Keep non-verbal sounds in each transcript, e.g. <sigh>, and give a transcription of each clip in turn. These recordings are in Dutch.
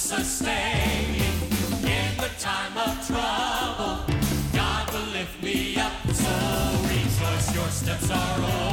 sustain me in the time of trouble. God will lift me up, so rejoice, your steps are ordered.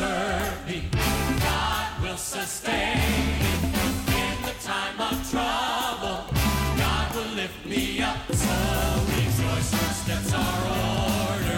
serve me. God will sustain me in the time of trouble. God will lift me up. So these your steps are ordered.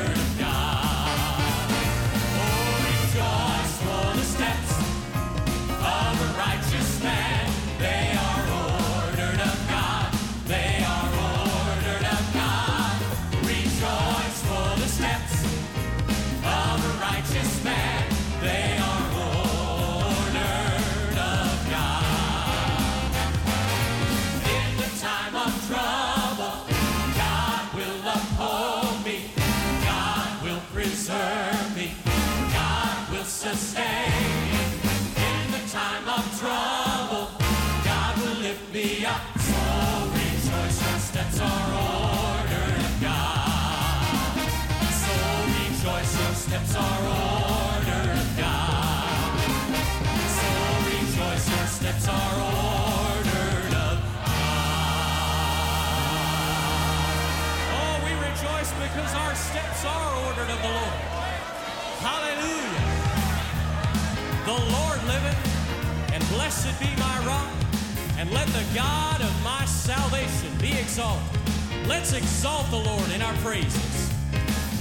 Let the God of my salvation be exalted. Let's exalt the Lord in our praises.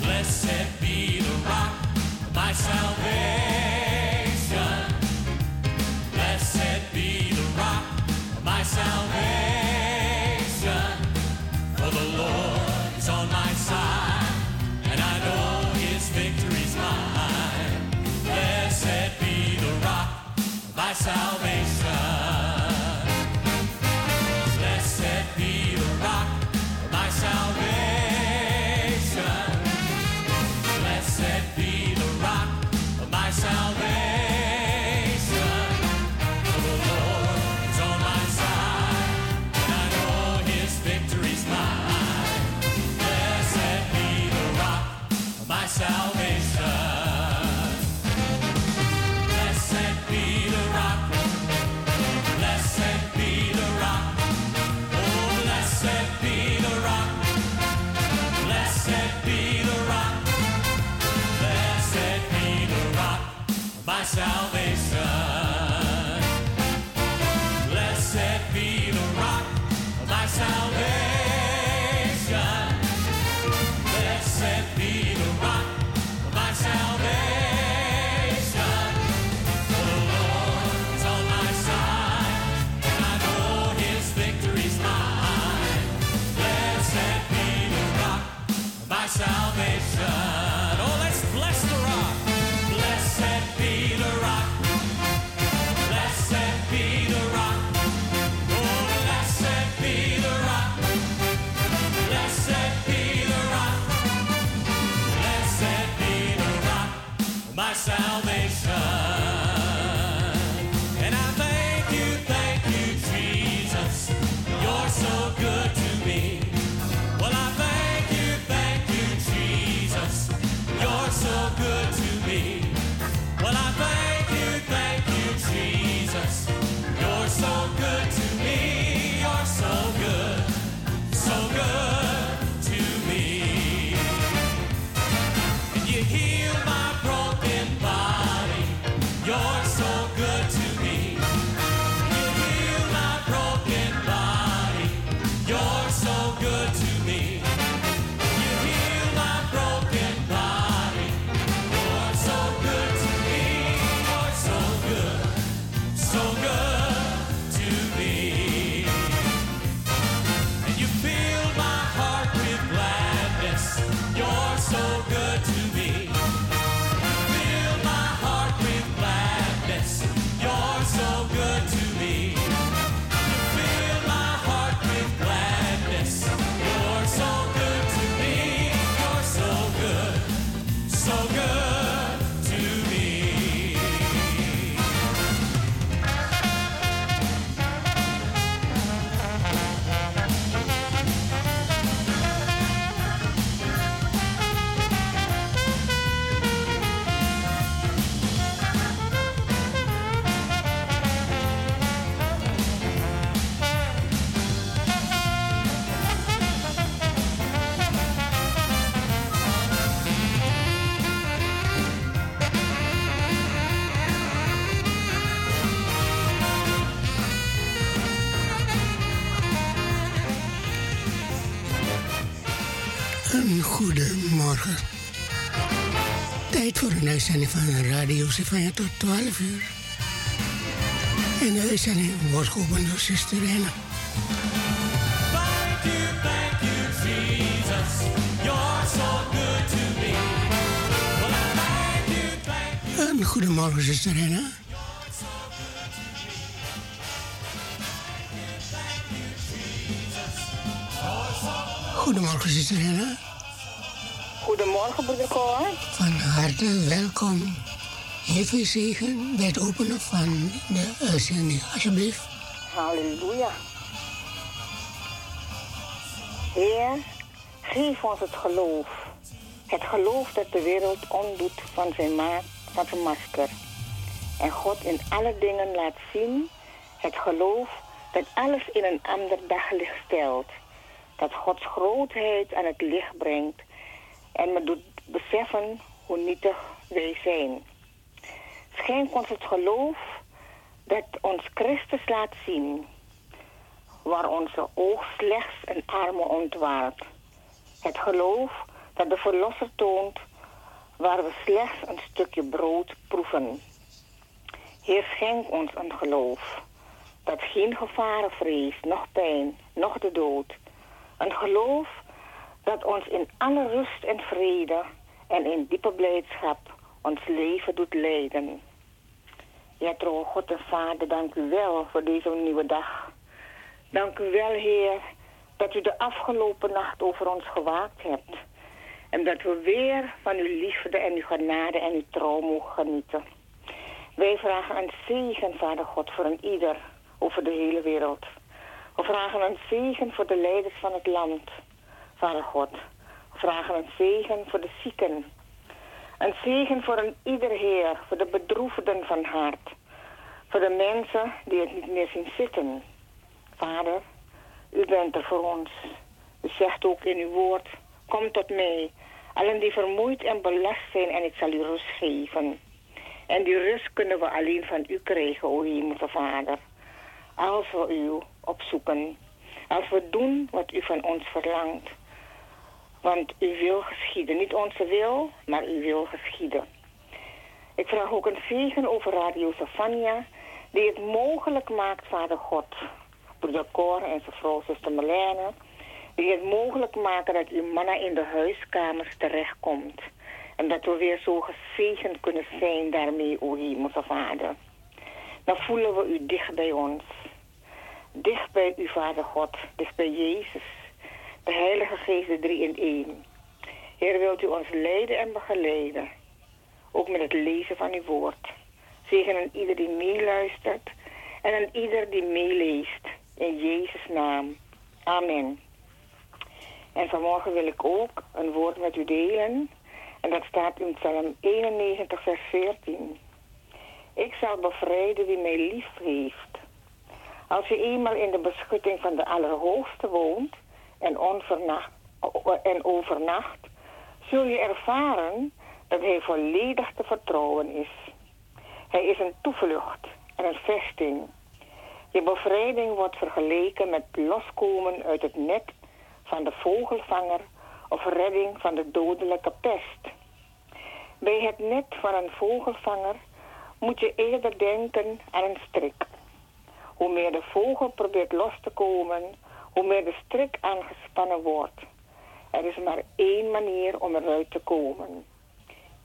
Blessed be the rock of my salvation. Blessed be the rock of my salvation. For the Lord is on my side, and I know his victory's mine. Blessed be the rock of my salvation. salvation. Van Radio Sylvania tot 12 uur. En de uitzending wordt geopend door Sister Renna. Thank you, thank you, Jesus. You're so good to me. Well, I thank you, thank you. Een goedemorgen, Sister Renna. Goedemorgen, Sister Renna. Goedemorgen, broeder Cor. Van harte welkom. Heeft u zegen bij het openen van de uitzending, alsjeblieft. Halleluja. Heer, geef ons het geloof. Het geloof dat de wereld omdoet van zijn, van zijn masker. En God in alle dingen laat zien. Het geloof dat alles in een ander daglicht stelt. Dat Gods grootheid aan het licht brengt. En me doet beseffen hoe nietig wij zijn. Schenk ons het geloof dat ons Christus laat zien, waar onze oog slechts een arme ontwaart. Het geloof dat de Verlosser toont, waar we slechts een stukje brood proeven. Heer, schenk ons een geloof dat geen gevaren vreest, nog pijn, nog de dood. Een geloof dat ons in alle rust en vrede en in diepe blijdschap ons leven doet leiden. Ja, trouw God en Vader, dank u wel voor deze nieuwe dag. Dank u wel, Heer, dat u de afgelopen nacht over ons gewaakt hebt. En dat we weer van uw liefde en uw genade en uw trouw mogen genieten. Wij vragen een zegen, Vader God, voor een ieder over de hele wereld. We vragen een zegen voor de leiders van het land, Vader God. Vragen een zegen voor de zieken. Een zegen voor een ieder Heer, voor de bedroefden van hart. Voor de mensen die het niet meer zien zitten. Vader, u bent er voor ons. U zegt ook in uw woord, kom tot mij. Allen die vermoeid en belast zijn en ik zal u rust geven. En die rust kunnen we alleen van u krijgen, o hemelse Vader. Als we u opzoeken. Als we doen wat u van ons verlangt. Want u wil geschieden. Niet onze wil, maar u wil geschieden. Ik vraag ook een zegen over Radio Safania, die het mogelijk maakt, Vader God. Broeder Cor en zijn vrouw, zuster Marlene. Die het mogelijk maken dat uw manna in de huiskamers terechtkomt. En dat we weer zo gezegend kunnen zijn daarmee, o hemelse Vader. Dan voelen we u dicht bij ons. Dicht bij u, Vader God. Dicht bij Jezus. De Heilige Geest, de drie in één. Heer, wilt u ons leiden en begeleiden. Ook met het lezen van uw woord. Zegen aan ieder die meeluistert en aan ieder die meeleest. In Jezus' naam. Amen. En vanmorgen wil ik ook een woord met u delen. En dat staat in Psalm 91, vers 14. Ik zal bevrijden wie mij lief heeft. Als je eenmaal in de beschutting van de Allerhoogste woont en, onvernacht, en overnacht, zul je ervaren dat hij volledig te vertrouwen is. Hij is een toevlucht en een vesting. Je bevrijding wordt vergeleken met loskomen uit het net van de vogelvanger of redding van de dodelijke pest. Bij het net van een vogelvanger moet je eerder denken aan een strik. Hoe meer de vogel probeert los te komen, hoe meer de strik aangespannen wordt. Er is maar één manier om eruit te komen.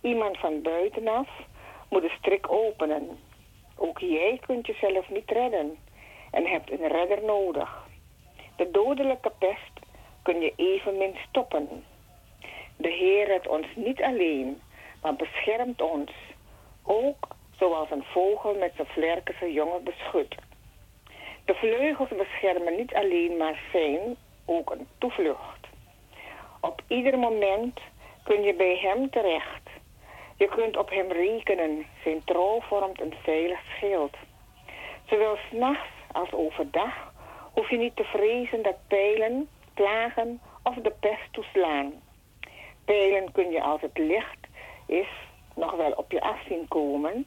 Iemand van buitenaf moet de strik openen. Ook jij kunt jezelf niet redden en hebt een redder nodig. De dodelijke pest kun je evenmin stoppen. De Heer redt ons niet alleen, maar beschermt ons. Ook zoals een vogel met zijn vlerken zijn jongen beschut. De vleugels beschermen niet alleen maar zijn, ook een toevlucht. Op ieder moment kun je bij hem terecht. Je kunt op hem rekenen. Zijn trouw vormt een veilig schild. Zowel s'nachts als overdag hoef je niet te vrezen dat pijlen, plagen of de pest toeslaan. Pijlen kun je als het licht is nog wel op je af zien komen,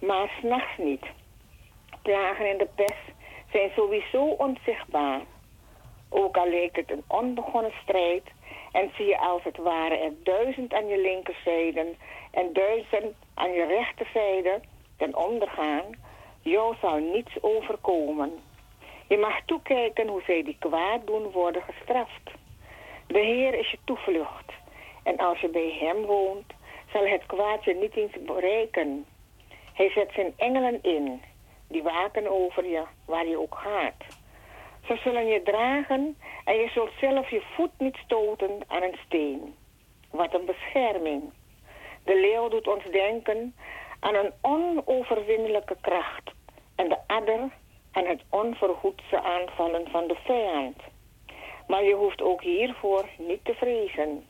maar s'nachts niet. Plagen en de pest zijn sowieso onzichtbaar. Ook al lijkt het een onbegonnen strijd, En zie je als het ware er duizend aan je linkerzijde en duizend aan je rechterzijde ten ondergaan, jou zal niets overkomen. Je mag toekijken hoe zij die kwaad doen worden gestraft. De Heer is je toevlucht. En als je bij hem woont, zal het kwaad je niet eens bereiken. Hij zet zijn engelen in, die waken over je, waar je ook gaat. Ze zullen je dragen en je zult zelf je voet niet stoten aan een steen. Wat een bescherming. De leeuw doet ons denken aan een onoverwinnelijke kracht en de adder aan het onverhoedse aanvallen van de vijand. Maar je hoeft ook hiervoor niet te vrezen.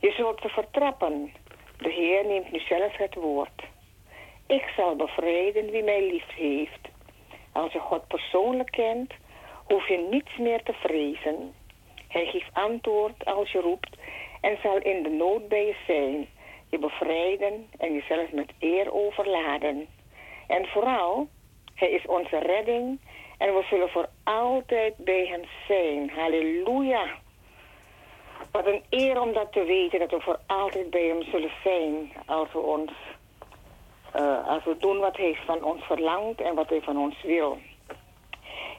Je zult ze vertrappen. De Heer neemt nu zelf het woord. Ik zal bevrijden wie mij lief heeft. Als je God persoonlijk kent, hoef je niets meer te vrezen. Hij geeft antwoord als je roept en zal in de nood bij je zijn, je bevrijden en jezelf met eer overladen. En vooral, hij is onze redding en we zullen voor altijd bij hem zijn. Halleluja. Wat een eer om dat te weten, dat we voor altijd bij hem zullen zijn als we, ons, uh, als we doen wat hij van ons verlangt en wat hij van ons wil.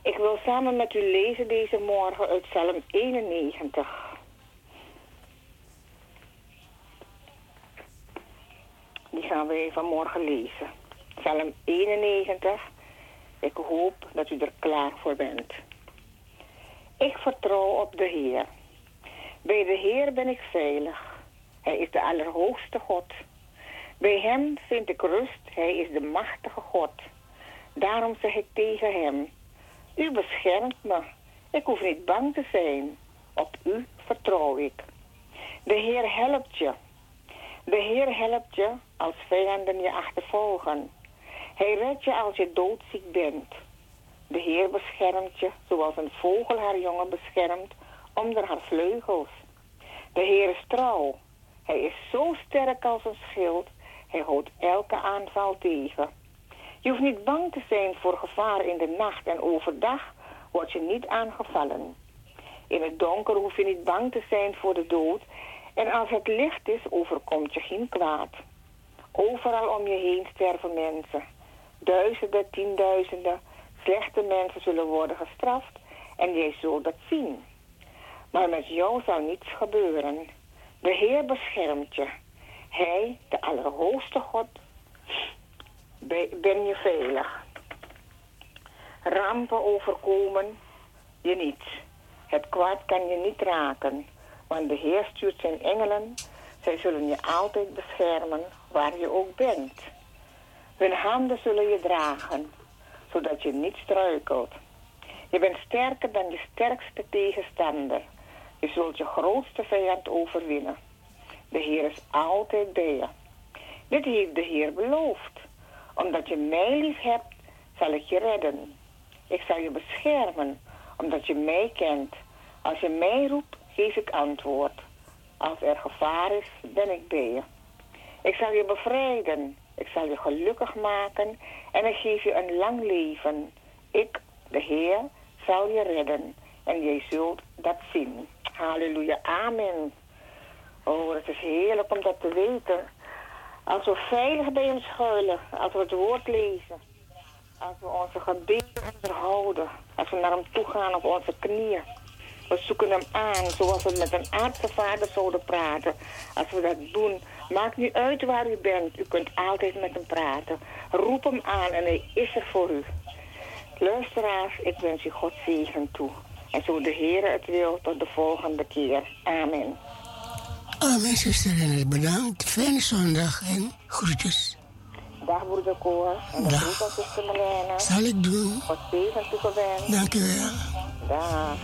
Ik wil samen met u lezen deze morgen uit Psalm 91. Die gaan we even morgen lezen. Psalm 91. Ik hoop dat u er klaar voor bent. Ik vertrouw op de Heer. Bij de Heer ben ik veilig. Hij is de Allerhoogste God. Bij Hem vind ik rust. Hij is de machtige God. Daarom zeg ik tegen Hem: U beschermt me. Ik hoef niet bang te zijn. Op U vertrouw ik. De Heer helpt je. De Heer helpt je als vijanden je achtervolgen. Hij redt je als je doodziek bent. De Heer beschermt je zoals een vogel haar jongen beschermt onder haar vleugels. De Heer is trouw. Hij is zo sterk als een schild. Hij houdt elke aanval tegen. Je hoeft niet bang te zijn voor gevaar in de nacht en overdag word je niet aangevallen. In het donker hoef je niet bang te zijn voor de dood en als het licht is overkomt je geen kwaad. Overal om je heen sterven mensen. Duizenden, tienduizenden slechte mensen zullen worden gestraft en jij zult dat zien. Maar met jou zal niets gebeuren. De Heer beschermt je. Hij, de Allerhoogste God, ben je veilig. Rampen overkomen je niet. Het kwaad kan je niet raken, want de Heer stuurt zijn engelen. Zij zullen je altijd beschermen waar je ook bent. Hun handen zullen je dragen, zodat je niet struikelt. Je bent sterker dan je sterkste tegenstander. Je zult je grootste vijand overwinnen. De Heer is altijd bij je. Dit heeft de Heer beloofd. Omdat je mij lief hebt, zal ik je redden. Ik zal je beschermen, omdat je mij kent. Als je mij roept, geef ik antwoord. Als er gevaar is, ben ik bij je. Ik zal je bevrijden. Ik zal je gelukkig maken en ik geef je een lang leven. Ik, de Heer, zal je redden en jij zult dat zien. Halleluja, amen. Oh, het is heerlijk om dat te weten. Als we veilig bij hem schuilen, als we het woord lezen, als we onze gebeden onderhouden, als we naar hem toe gaan op onze knieën. We zoeken hem aan zoals we met een aardse vader zouden praten. Als we dat doen, maakt niet uit waar u bent. U kunt altijd met hem praten. Roep hem aan en hij is er voor u. Luisteraars, ik wens u God zegen toe. En zo de Heer het wil, tot de volgende keer. Amen. Amen, zuster Renate. Bedankt. Fijne zondag en groetjes. Dag, broeder Koor. En de groet aan zuster Melena. Zal ik doen. God zegen toegewenst. Dank u wel. Dag.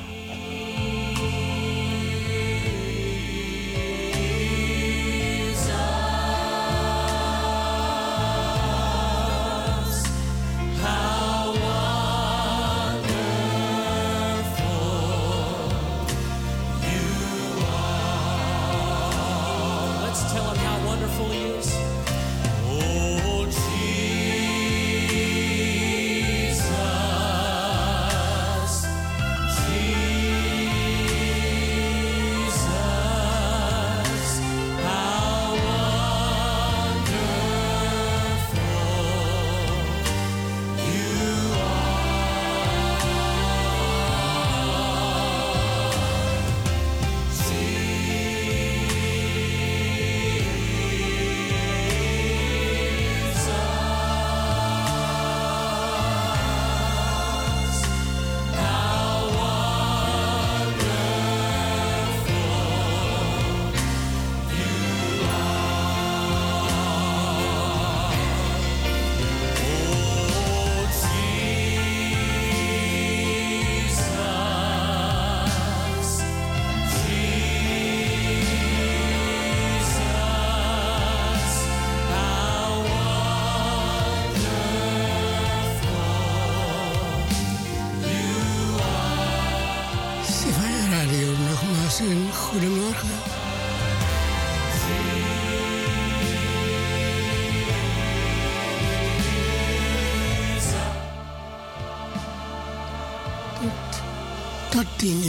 Tot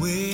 We.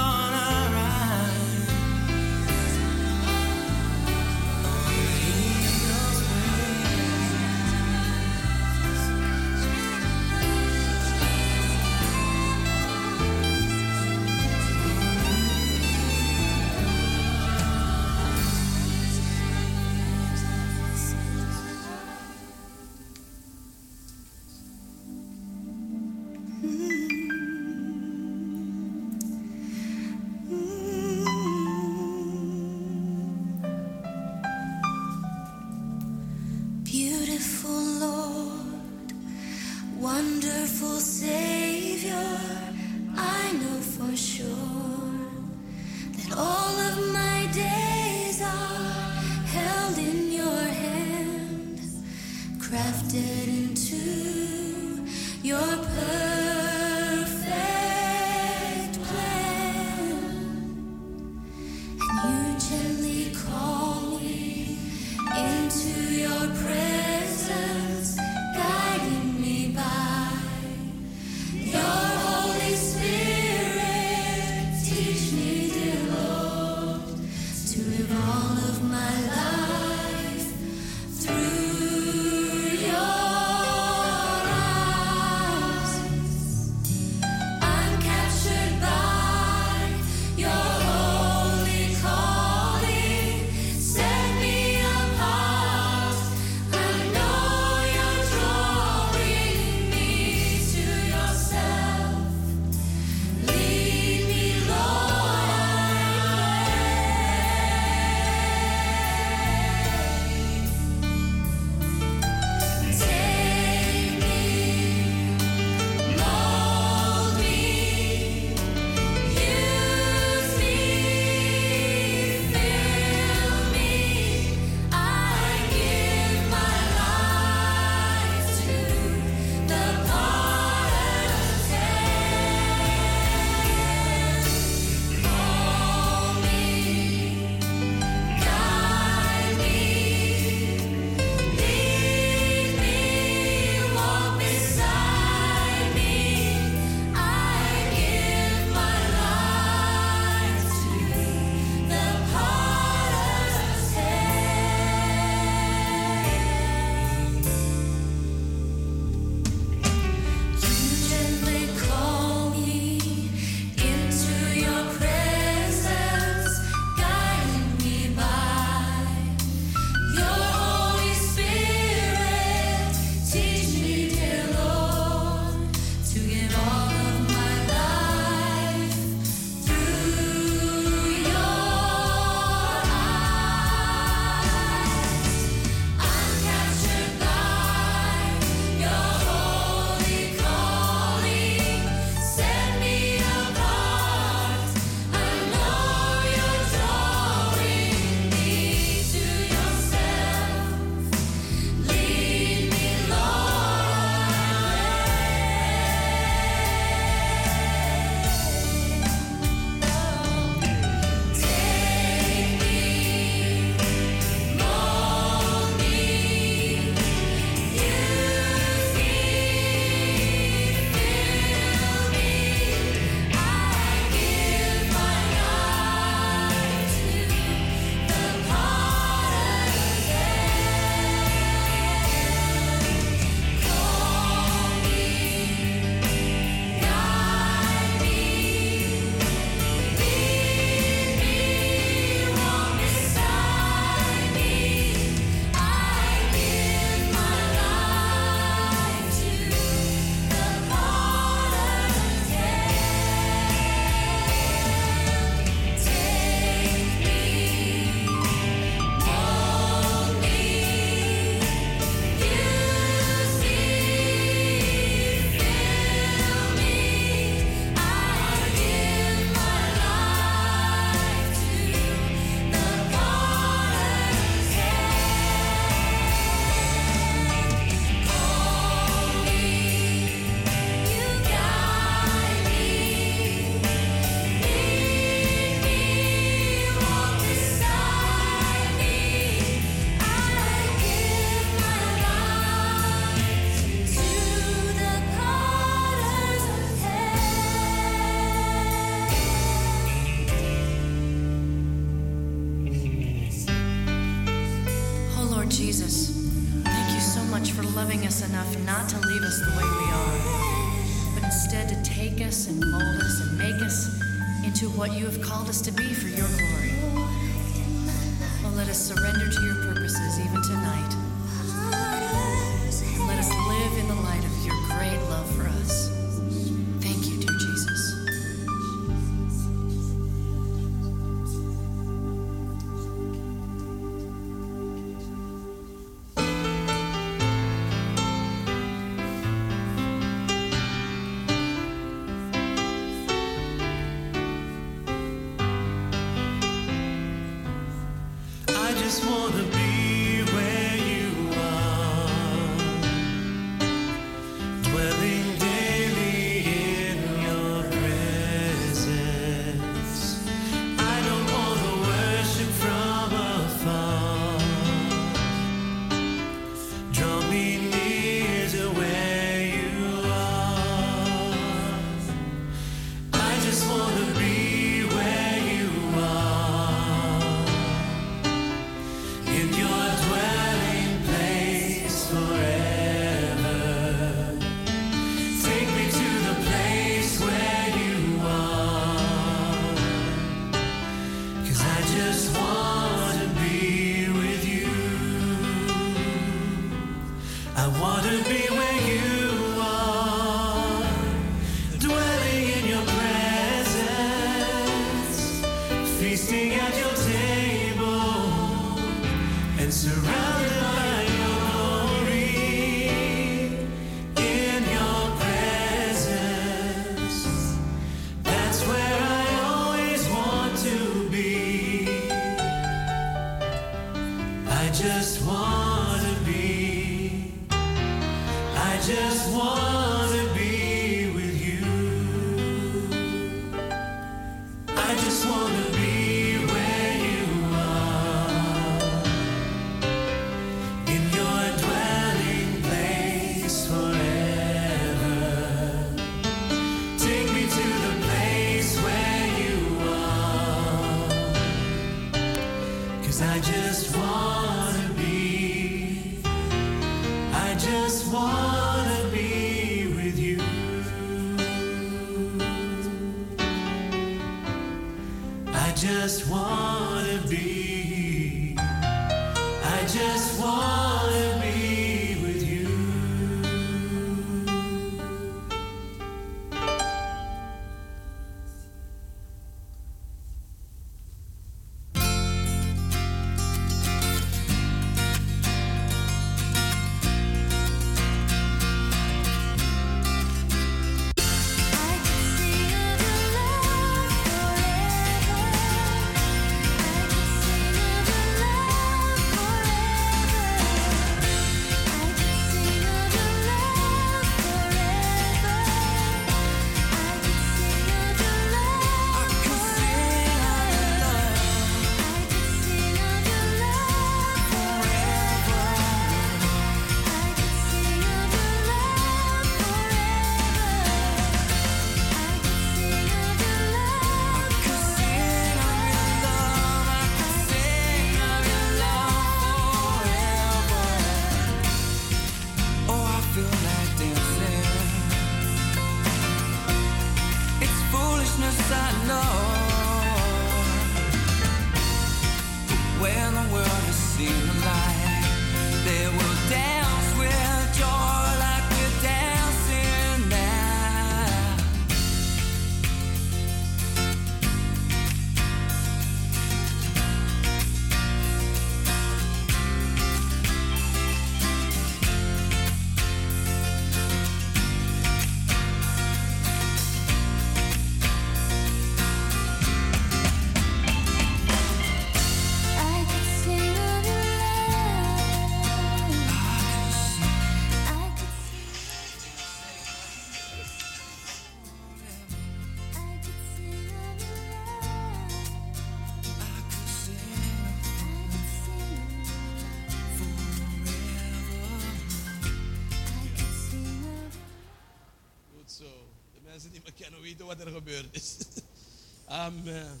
Amen.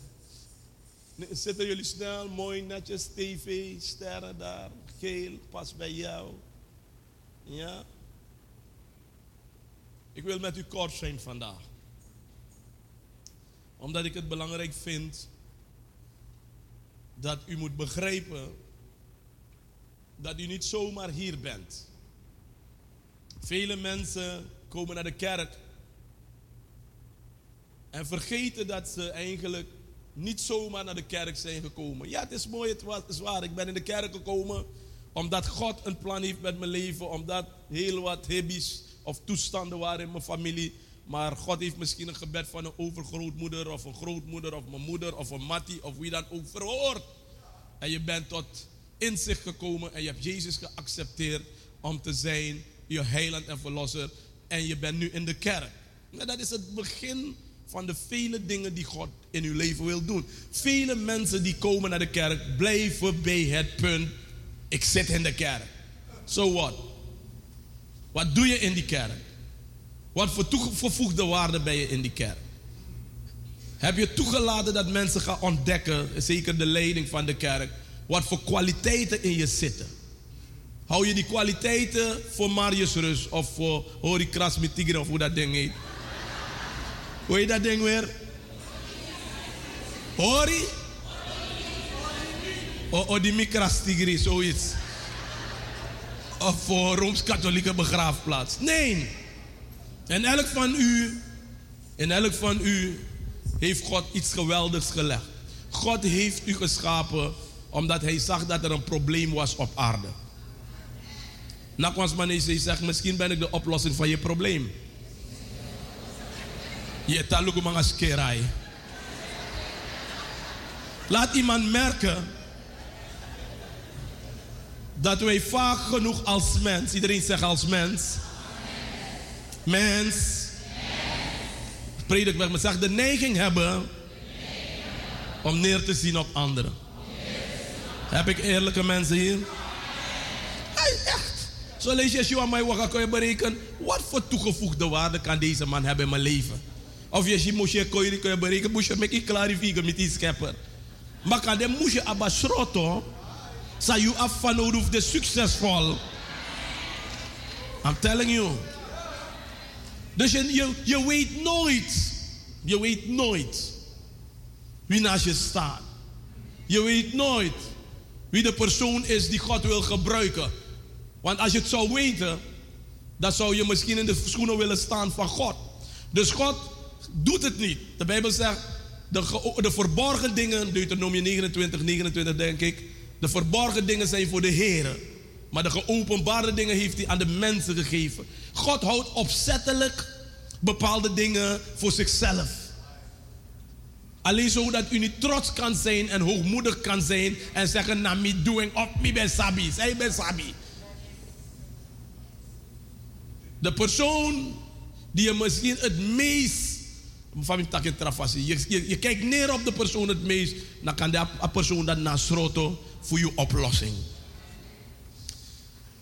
Zitten jullie snel, mooi, netjes, tv, sterren daar, geel, pas bij jou. Ja? Ik wil met u kort zijn vandaag. Omdat ik het belangrijk vind dat u moet begrijpen dat u niet zomaar hier bent. Vele mensen komen naar de kerk en vergeten dat ze eigenlijk niet zomaar naar de kerk zijn gekomen. Ja, het is mooi, het, is waar. Ik ben in de kerk gekomen omdat God een plan heeft met mijn leven. Omdat heel wat hobby's of toestanden waren in mijn familie. Maar God heeft misschien een gebed van een overgrootmoeder of een grootmoeder of mijn moeder of een mattie of wie dan ook verhoord. En je bent tot inzicht gekomen en je hebt Jezus geaccepteerd om te zijn je heiland en verlosser. En je bent nu in de kerk. Maar dat is het begin van de vele dingen die God in uw leven wil doen. Vele mensen die komen naar de kerk blijven bij het punt, ik zit in de kerk. So what? Wat doe je in die kerk? Wat voor toegevoegde waarde ben je in die kerk? Heb je toegelaten dat mensen gaan ontdekken, zeker de leiding van de kerk, wat voor kwaliteiten in je zitten? Hou je die kwaliteiten voor Marius Rus of voor Hori Krasmitigre of hoe dat ding heet? Hoe heet dat ding weer? Hori? O, o die Mikrastigri, zoiets. Of voor Rooms-Katholieke begraafplaats. Nee. En elk van u, in elk van u heeft God iets geweldigs gelegd. God heeft u geschapen omdat hij zag dat er een probleem was op aarde. Nakwans Manese zegt, misschien ben ik de oplossing van je probleem. Je skerai. Laat iemand merken dat wij vaak genoeg als mens, iedereen zegt als mens, mens, predik weg, maar de neiging hebben om neer te zien op anderen. Heb ik eerlijke mensen hier? Hey, echt. Zo lees mij wat kan je berekenen. Wat voor toegevoegde waarde kan deze man hebben in mijn leven? Of je moest je kan je berekenen, moest je met je clarifieren met die schepper. Maar kan de moest je abasroto, sa you af van nodig de succesvol. I'm telling you. Dus je, je, je weet nooit, je weet nooit wie naast je staat. Je weet nooit wie de persoon is die God wil gebruiken. Want als je het zou weten, dan zou je misschien in de schoenen willen staan van God. Dus God doet het niet. De Bijbel zegt, de, ge- de verborgen dingen, Deuteronomie 29, 29 denk ik, de verborgen dingen zijn voor de Heer. Maar de geopenbaarde dingen heeft hij aan de mensen gegeven. God houdt opzettelijk bepaalde dingen voor zichzelf. Alleen zodat u niet trots kan zijn en hoogmoedig kan zijn en zeggen, na me doing op me ben sabi. Zij ben sabi. De persoon die je misschien het meest. Van mijn tak in trafassie. Je, je, kijkt neer op de persoon het meest. Dan kan die persoon dat nasroto voor je oplossing.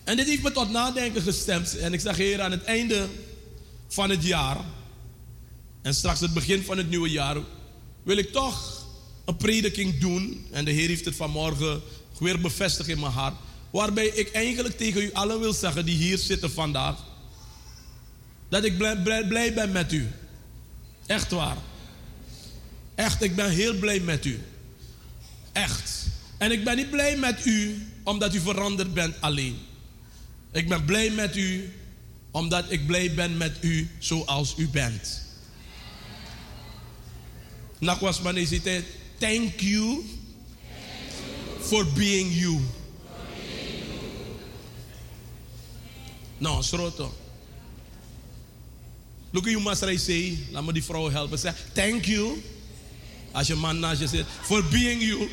En dit heeft me tot nadenken gestemd. En ik zeg heer, aan het einde van het jaar. En straks het begin van het nieuwe jaar. Wil ik toch een prediking doen. En de Heer heeft het vanmorgen weer bevestigd in mijn hart. Waarbij ik eigenlijk tegen u allen wil zeggen die hier zitten vandaag. Dat ik blij, blij ben met u. Echt waar. Echt, ik ben heel blij met u. Echt. En ik ben niet blij met u omdat u veranderd bent alleen. Ik ben blij met u omdat ik blij ben met u zoals u bent. Nakwas thank you for being you. Nou, schroto. Look at you must I say. Laat me die vrouw helpen. Zeg, thank you. Als je man naast je zit. For being you.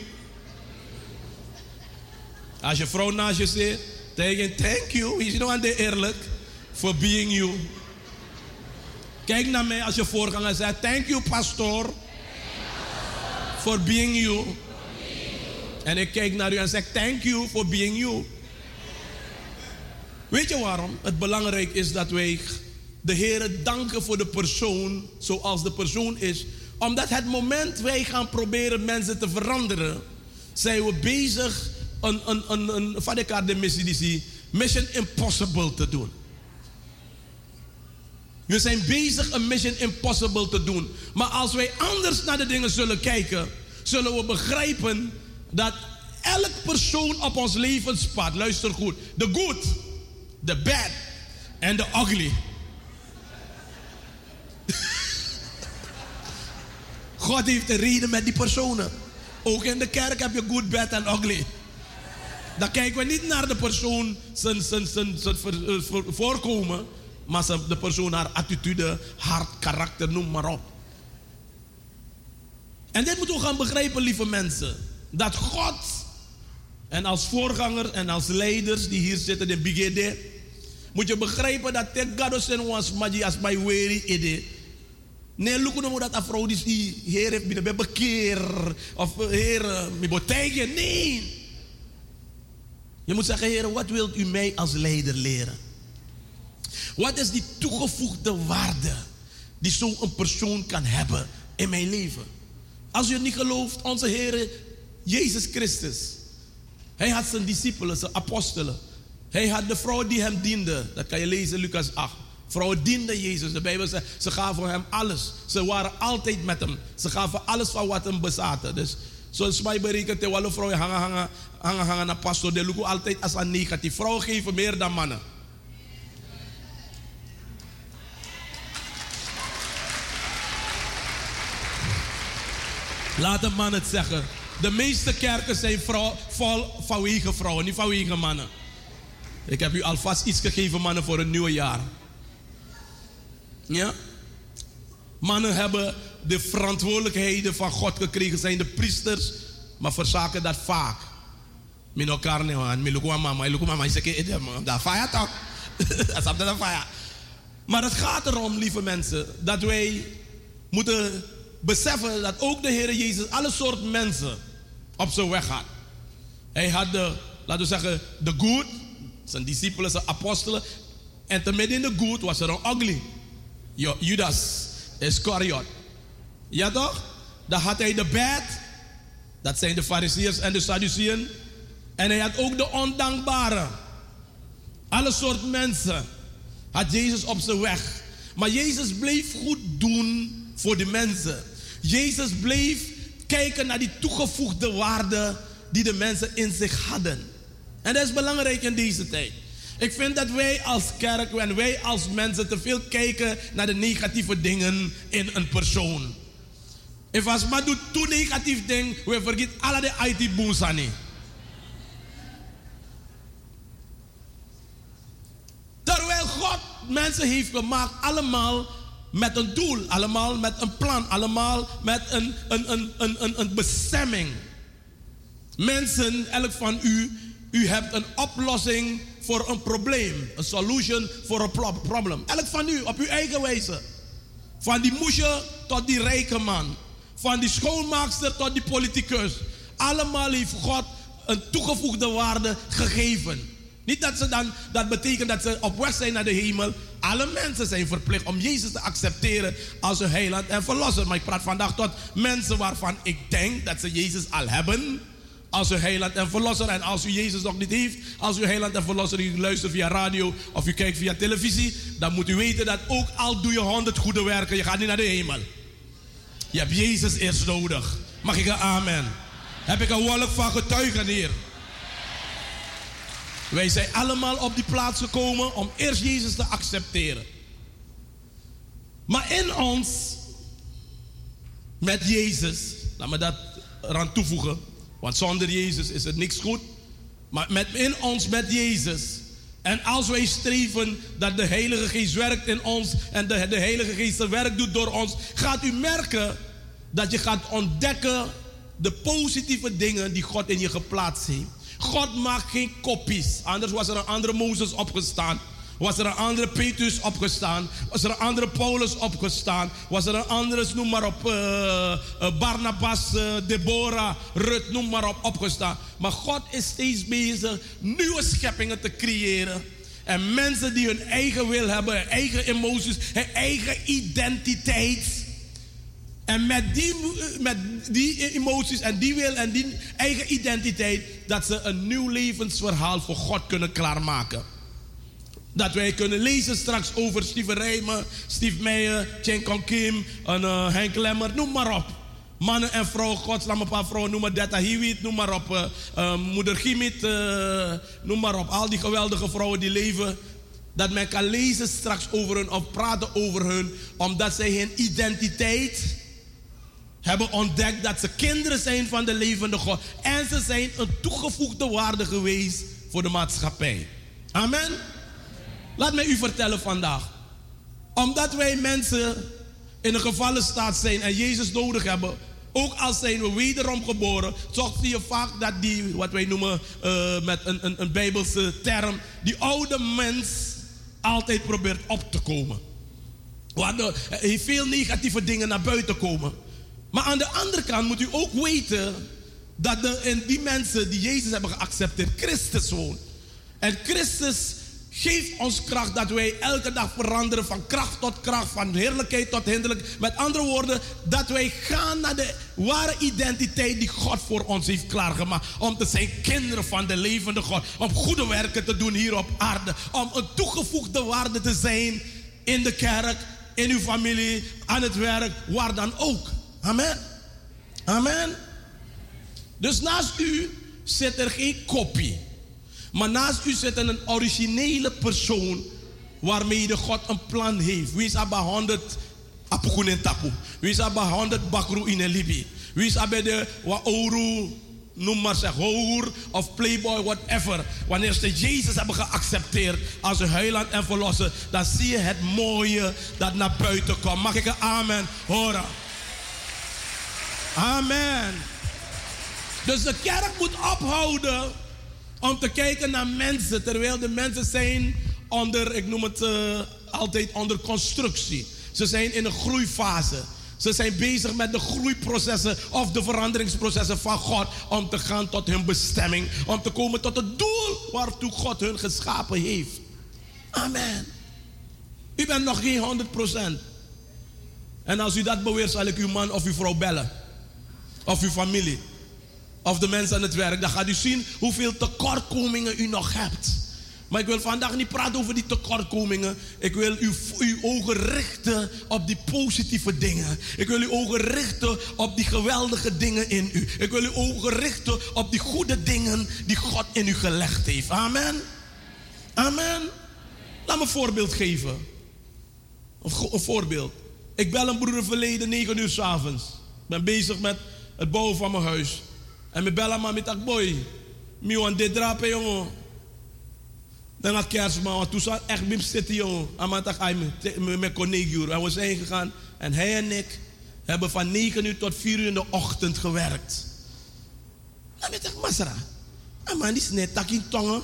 Als je vrouw naast je zit. Tegen thank you. Is nou aan de eerlijk. For being you. Kijk naar mij als je voorganger zegt. Thank you pastor. For being you. En ik kijk naar u en zeg thank you for being you. Weet je waarom? Het belangrijk is dat wij de Heer danken voor de persoon zoals de persoon is. Omdat het moment wij gaan proberen mensen te veranderen, zijn we bezig een, een, een, een, van de missie Mission Impossible te doen. We zijn bezig een Mission Impossible te doen. Maar als wij anders naar de dingen zullen kijken, zullen we begrijpen dat elk persoon op ons levenspad, luister goed, de good, de bad en de ugly. God heeft een reden met die personen. Ook in de kerk heb je good, bad en ugly. Dan kijken we niet naar de persoon zijn, zijn, zijn, eh, voor- voorkomen, maar de persoon haar attitude, haar karakter, noem maar op. En dit moeten we gaan begrijpen, lieve mensen. Dat God En als voorganger en als leiders die hier zitten in BGD, moet je begrijpen dat en was magi as my weri ide. Nee, look nou dat afro die heer heeft binnen bekeer of eh, heer eh, mi botegen. Nee. Je moet zeggen, heer, wat wilt u mij als leider leren? Wat is die toegevoegde waarde die zo'n persoon kan hebben in mijn leven? Als u het niet gelooft, onze Heer Jezus Christus. Hij had zijn discipelen, zijn apostelen. Hij had de vrouw die hem diende. Dat kan je lezen Lucas 8. Vrouwen dienden Jezus. De Bijbel zegt, ze gaven hem alles. Ze waren altijd met hem. Ze gaven alles van wat hem bezaten. Dus zoals mij berekent, de alle vrouwen hangen, hangen, hangen, hangen naar pastor. De lukken altijd als een negatief. Vrouwen geven meer dan mannen. Laat een man het zeggen. De meeste kerken zijn vrouw, vol vanwege vrouwen, niet vanwege mannen. Ik heb u alvast iets gegeven, mannen, voor een nieuwe jaar. Ja? Mannen hebben de verantwoordelijkheden van God gekregen, zijn de priesters, maar verzaken dat vaak. Min elkaar niet aan, min mama, mama, ik dat fire toch? <laughs> Dat is fire. Maar het gaat erom, lieve mensen, dat wij moeten beseffen dat ook de Heer Jezus alle soort mensen op zijn weg had. Hij had de, laten we zeggen, de good, zijn discipelen, zijn apostelen. En te midden in de good was er een ugly. Judas Iscariot. Ja toch? Dan had hij de bad. Dat zijn de fariseërs en de Sadduceeën. En hij had ook de ondankbare. Alle soort mensen had Jezus op zijn weg. Maar Jezus bleef goed doen voor de mensen. Jezus bleef kijken naar die toegevoegde waarde die de mensen in zich hadden. En dat is belangrijk in deze tijd. Ik vind dat wij als kerk en wij als mensen te veel kijken naar de negatieve dingen in een persoon. If als maar doet toe negatief ding, we vergeet alle de IT boensani. Terwijl God mensen heeft gemaakt, allemaal met een doel, allemaal met een plan, allemaal met een, een, een, een, een, een bestemming. Mensen, elk van u, u hebt een oplossing voor een probleem. Een solution voor een pro- probleem. Elk van u, op uw eigen wijze. Van die moesje tot die rijke man. Van die schoonmaakster tot die politicus. Allemaal heeft God een toegevoegde waarde gegeven. Niet dat ze dan, dat betekent dat ze op weg zijn naar de hemel. Alle mensen zijn verplicht om Jezus te accepteren als hun heiland en verlosser. Maar ik praat vandaag tot mensen waarvan ik denk dat ze Jezus al hebben als uw heiland en verlosser. En als u Jezus nog niet heeft, als uw heiland en verlosser, u luistert via radio of u kijkt via televisie, dan moet u weten dat ook al doe je honderd goede werken, je gaat niet naar de hemel. Je hebt Jezus eerst nodig. Mag ik een amen? Heb ik een wolk van getuigen hier? Wij zijn allemaal op die plaats gekomen om eerst Jezus te accepteren. Maar in ons, met Jezus, laat me dat eraan toevoegen, want zonder Jezus is het niks goed. Maar met, in ons met Jezus. En als wij streven dat de Heilige Geest werkt in ons en de, de Heilige Geest zijn werk doet door ons, gaat u merken dat je gaat ontdekken de positieve dingen die God in je geplaatst heeft. God maakt geen kopies. Anders was er een andere Mozes opgestaan. Was er een andere Petrus opgestaan? Was er een andere Paulus opgestaan? Was er een andere, noem maar op, eh, eh, Barnabas, eh, Deborah, Rut, noem maar op, opgestaan. Maar God is steeds bezig nieuwe scheppingen te creëren. En mensen die hun eigen wil hebben, hun eigen emoties, hun eigen identiteit. En met die, met die emoties en die wil en die eigen identiteit, dat ze een nieuw levensverhaal voor God kunnen klaarmaken. Dat wij kunnen lezen straks over Steve Rijmen, Steve Meijer, Chen Kim, en, eh, Henk Lemmer, noem maar op. Mannen en vrouwen, gods, laat een paar vrouwen noemen, Detta Hiwit, noem maar op. eh, eh, Moeder Gimit, noem maar op. Al die geweldige vrouwen die leven. Dat men kan lezen straks over hun of praten over hun, omdat zij hun identiteit hebben ontdekt dat ze kinderen zijn van de levende God. En ze zijn een toegevoegde waarde geweest voor de maatschappij. Amen. Laat mij u vertellen vandaag. Omdat wij mensen in een gevallen staat zijn en Jezus nodig hebben, Ook al zijn we wederom geboren, toch zie je vaak dat die, wat wij noemen eh, met een, een, een Bijbelse term, die oude mens altijd probeert op te komen. Waardoor er heeft veel negatieve dingen naar buiten komen. Maar aan de andere kant moet u ook weten dat de, in die mensen die Jezus hebben geaccepteerd, Christus woont. En Christus geeft ons kracht dat wij elke dag veranderen van kracht tot kracht, van heerlijkheid tot hinderlijk. Met andere woorden, dat wij gaan naar de ware identiteit die God voor ons heeft klaargemaakt. Om te zijn kinderen van de levende God. Om goede werken te doen hier op aarde. Om een toegevoegde waarde te zijn in de kerk, in uw familie, aan het werk, waar dan ook. Amen. Amen. Dus naast u zit er geen kopie. Maar naast u zit een originele persoon waarmee de God een plan heeft. Wie is abba 100 apukun en tapu? Wie is abba 100 bakru in een libi? Wie is abba de wa oru, noem maar zeg, of playboy, whatever. Wanneer ze Jezus hebben geaccepteerd als hun heiland en verlosser, dan zie je het mooie dat naar buiten komt. Mag ik een amen horen? Amen. Dus de kerk moet ophouden om te kijken naar mensen, terwijl de mensen zijn onder, ik noem het eh, altijd onder constructie. Ze zijn in een groeifase. Ze zijn bezig met de groeiprocessen of de veranderingsprocessen van God om te gaan tot hun bestemming, om te komen tot het doel waartoe God hun geschapen heeft. Amen. U bent nog geen 100%. En als u dat beweert, zal ik uw man of uw vrouw bellen. Of uw familie of de mensen aan het werk, dan gaat u zien hoeveel tekortkomingen u nog hebt. Maar ik wil vandaag niet praten over die tekortkomingen. Ik wil uw, uw ogen richten op die positieve dingen. Ik wil uw ogen richten op die geweldige dingen in u. Ik wil uw ogen richten op die goede dingen die God in u gelegd heeft. Amen. Amen. Laat me een voorbeeld geven. Een, voorbeeld. Ik bel een broeder verleden 9 uur s'avonds. Ik ben bezig met het bouwen van mijn huis. En me bellen maar met dat boy. Mi wan dit drapen jongen. Dan had kerstman, want toen zat echt bim zitten jongen. En me met collega. En we zijn gegaan. En hij en ik hebben van 9 uur tot 4 uur in de ochtend gewerkt. Dan weet ik, Masra. En man die is net tak in tongen.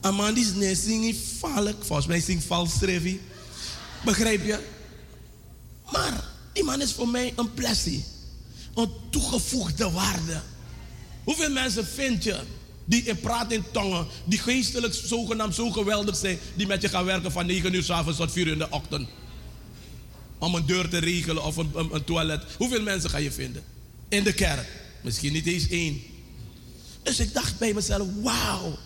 En man die is net zingen valk. Volgens mij zingt vals Trevi. Begrijp je? Maar die man is voor mij een plessie. Een toegevoegde waarde. Hoeveel mensen vind je die in in tongen, die geestelijk zogenaamd zo geweldig zijn, die met je gaan werken van 9 uur s avonds tot 4 uur in de ochtend? Om een deur te regelen of een, een, een toilet. Hoeveel mensen ga je vinden? In de kerk. Misschien niet eens één. Dus ik dacht bij mezelf, wauw.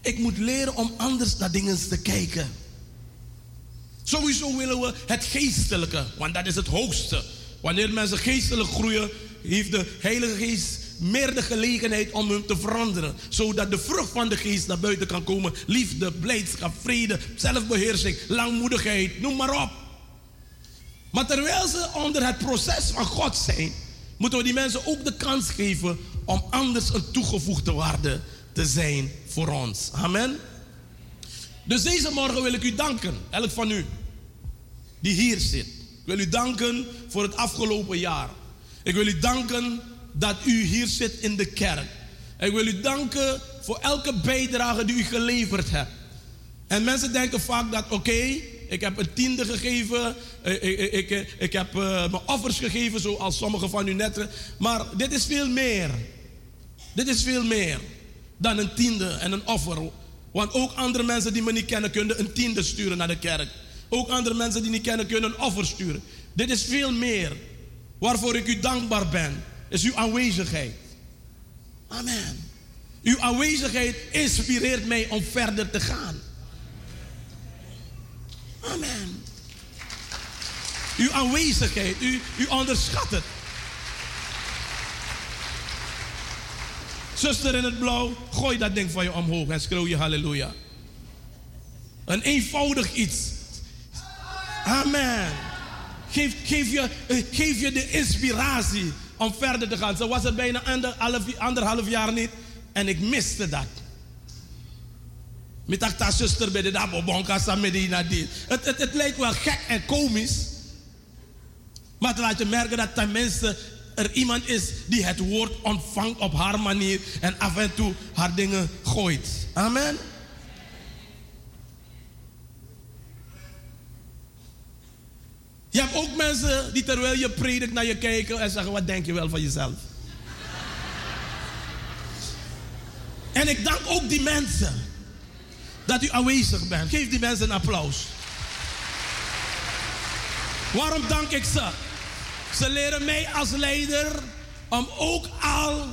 Ik moet leren om anders naar dingen te kijken. Sowieso willen we het geestelijke, want dat is het hoogste. Wanneer mensen geestelijk groeien, heeft de Heilige Geest meer de gelegenheid om hem te veranderen. Zodat de vrucht van de geest naar buiten kan komen. Liefde, blijdschap, vrede, zelfbeheersing, langmoedigheid, noem maar op. Maar terwijl ze onder het proces van God zijn, moeten we die mensen ook de kans geven om anders een toegevoegde waarde te zijn voor ons. Amen. Dus deze morgen wil ik u danken, elk van u die hier zit. Ik wil u danken voor het afgelopen jaar. Ik wil u danken dat u hier zit in de kerk. Ik wil u danken voor elke bijdrage die u geleverd hebt. En mensen denken vaak dat, oké, ik heb een tiende gegeven, ik, ik, ik, ik heb uh, mijn offers gegeven, zoals sommigen van u net. Maar dit is veel meer. Dit is veel meer dan een tiende en een offer. Want ook andere mensen die me niet kennen, kunnen een tiende sturen naar de kerk. Ook andere mensen die niet kennen, kunnen een offer sturen. Dit is veel meer. Waarvoor ik u dankbaar ben, is uw aanwezigheid. Amen. Uw aanwezigheid inspireert mij om verder te gaan. Amen. Uw aanwezigheid, u, u onderschat het. Zuster in het blauw, gooi dat ding van je omhoog en schreeuw je halleluja. Een eenvoudig iets. Amen. Geef, geef, je, eh, geef je de inspiratie om verder te gaan. Zo was het bijna anderhalf, anderhalf jaar niet. En ik miste dat. Met acta zuster bij de dabo bonka medina dit. Het, het, het lijkt wel gek en komisch. Maar het laat je merken dat tenminste er iemand is die het woord ontvangt op haar manier en af en toe haar dingen gooit. Amen. Je hebt ook mensen die terwijl je predikt naar je kijken en zeggen: Wat denk je wel van jezelf? En ik dank ook die mensen dat u aanwezig bent. Geef die mensen een applaus. Waarom dank ik ze? Ze leren mij als leider om ook al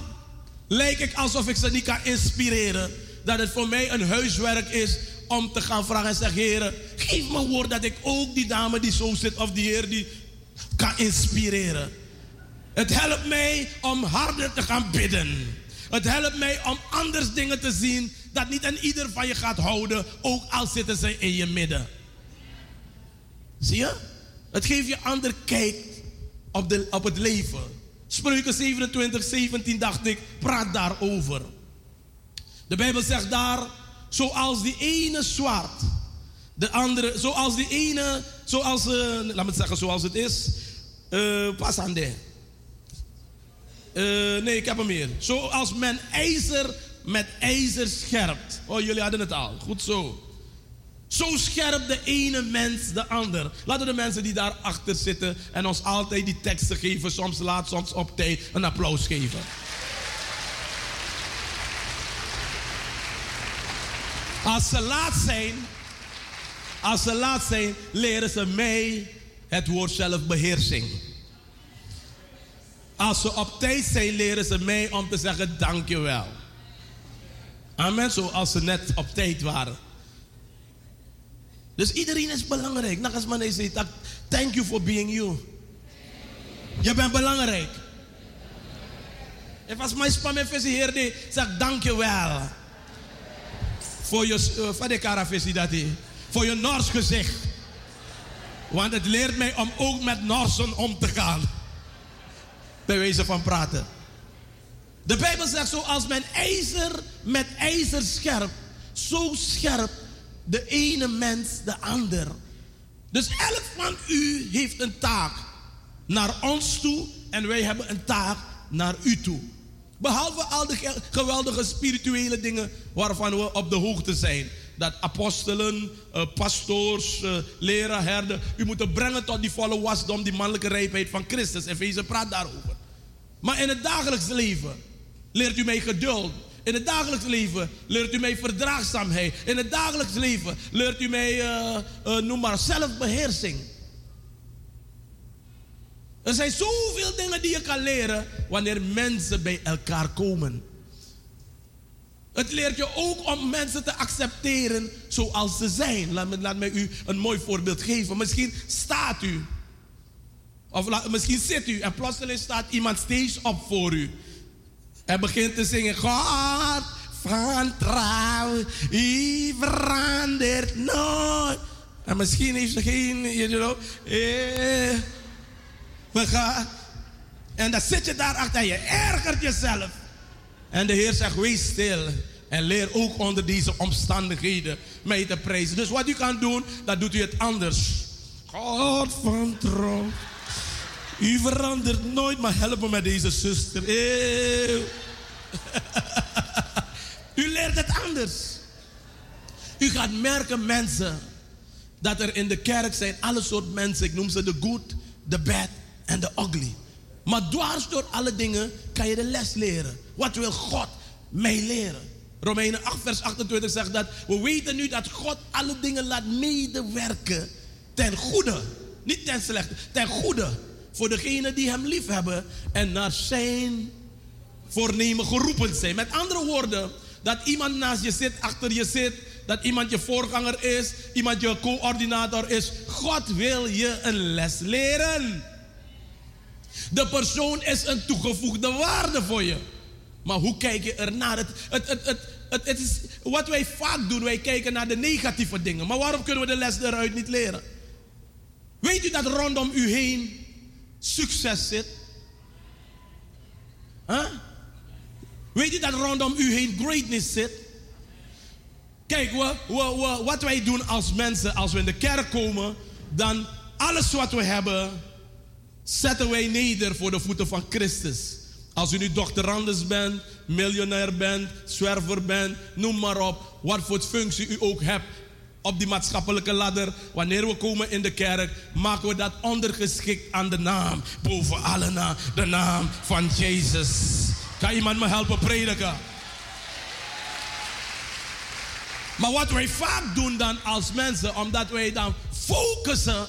lijkt ik alsof ik ze niet kan inspireren, dat het voor mij een huiswerk is om te gaan vragen en zeggen: Heer, geef me woord dat ik ook die dame die zo zit of die heer die kan inspireren. Het helpt mij om harder te gaan bidden. Het helpt mij om anders dingen te zien dat niet een ieder van je gaat houden, ook al zitten ze in je midden. Zie je? Het geeft je ander kijk op, de, op het leven. Spreuken 27, 17 dacht ik, praat daarover. De Bijbel zegt daar, zoals die ene zwart, de andere, zoals die ene, zoals, eh, laat me het zeggen zoals het is, eh pas aan. Eh, nee, ik heb hem meer. Zoals men ijzer met ijzer scherpt. Oh, jullie hadden het al. Goed zo. Zo scherpt de ene mens de ander. Laten de mensen die daar achter zitten en ons altijd die teksten geven, soms laat, soms op tijd, een applaus geven. Als ze laat zijn, als ze laat zijn, leren ze mij het woord zelfbeheersing. Als ze op tijd zijn, leren ze mij om te zeggen dankjewel. Amen, zoals ze net op tijd waren. Dus iedereen is belangrijk. Nagas man zegt, thank you for being you. Je bent belangrijk. En als mijn spam visie heer die, zeg dankjewel. Voor je, uh, voor de karavisie dat hij. Voor je Nors gezicht. Want het leert mij om ook met Norsen om te gaan. Bij wijze van praten. De Bijbel zegt zoals men ijzer met ijzer scherp. Zo scherp de ene mens de ander. Dus elk van u heeft een taak naar ons toe en wij hebben een taak naar u toe. Behalve al de ge- geweldige spirituele dingen waarvan we op de hoogte zijn. Dat apostelen, eh, pastoors, eh, leraar, herden, u moeten brengen tot die volle wasdom, die mannelijke rijpheid van Christus. Efeze praat daarover. Maar in het dagelijks leven leert u mij geduld. In het dagelijks leven leert u mij verdraagzaamheid. In het dagelijks leven leert u mij, eh, eh, noem maar, zelfbeheersing. Er zijn zoveel dingen die je kan leren wanneer mensen bij elkaar komen. Het leert je ook om mensen te accepteren zoals ze zijn. Laat me, laat me u een mooi voorbeeld geven. Misschien staat u. Of misschien zit u en plotseling staat iemand steeds op voor u. En begint te zingen. God van trouw, hij verandert nooit. En misschien heeft ze geen, you know, eh, we gaan. En dan zit je daar achter je ergert jezelf. En de Heer zegt, wees stil. En leer ook onder deze omstandigheden mee te prijzen. Dus wat u kan doen, dat doet u het anders. God van trouw. U verandert nooit, maar help me met deze zuster. <laughs> U leert het anders. U gaat merken, mensen, dat er in de kerk zijn alle soort mensen. Ik noem ze de good, de bad en de ugly. Maar dwars door alle dingen kan je de les leren. Wat wil God mij leren? Romeinen 8, vers 28 zegt dat we weten nu dat God alle dingen laat medewerken ten goede. Niet ten slechte, ten goede. Voor degenen die hem lief hebben en naar zijn voornemen geroepen zijn. Met andere woorden, dat iemand naast je zit, achter je zit, dat iemand je voorganger is, iemand je coördinator is. God wil je een les leren. De persoon is een toegevoegde waarde voor je. Maar hoe kijk je ernaar? Het, het, het, het, het, het is, wat wij vaak doen, wij kijken naar de negatieve dingen. Maar waarom kunnen we de les eruit niet leren? Weet u dat rondom u heen succes zit? Weet u dat rondom u heen greatness zit? Kijk, wat wij doen als mensen, als we in de kerk komen, dan alles wat we hebben, zetten wij neder voor de voeten van Christus. Als u nu doctorandus bent, miljonair bent, zwerver bent, noem maar op, wat voor functie u ook hebt op die maatschappelijke ladder, wanneer we komen in de kerk, maken we dat ondergeschikt aan de naam, boven alle naam, de naam van Jezus. Kan iemand me helpen prediken? Maar wat wij vaak doen dan als mensen, omdat wij dan focussen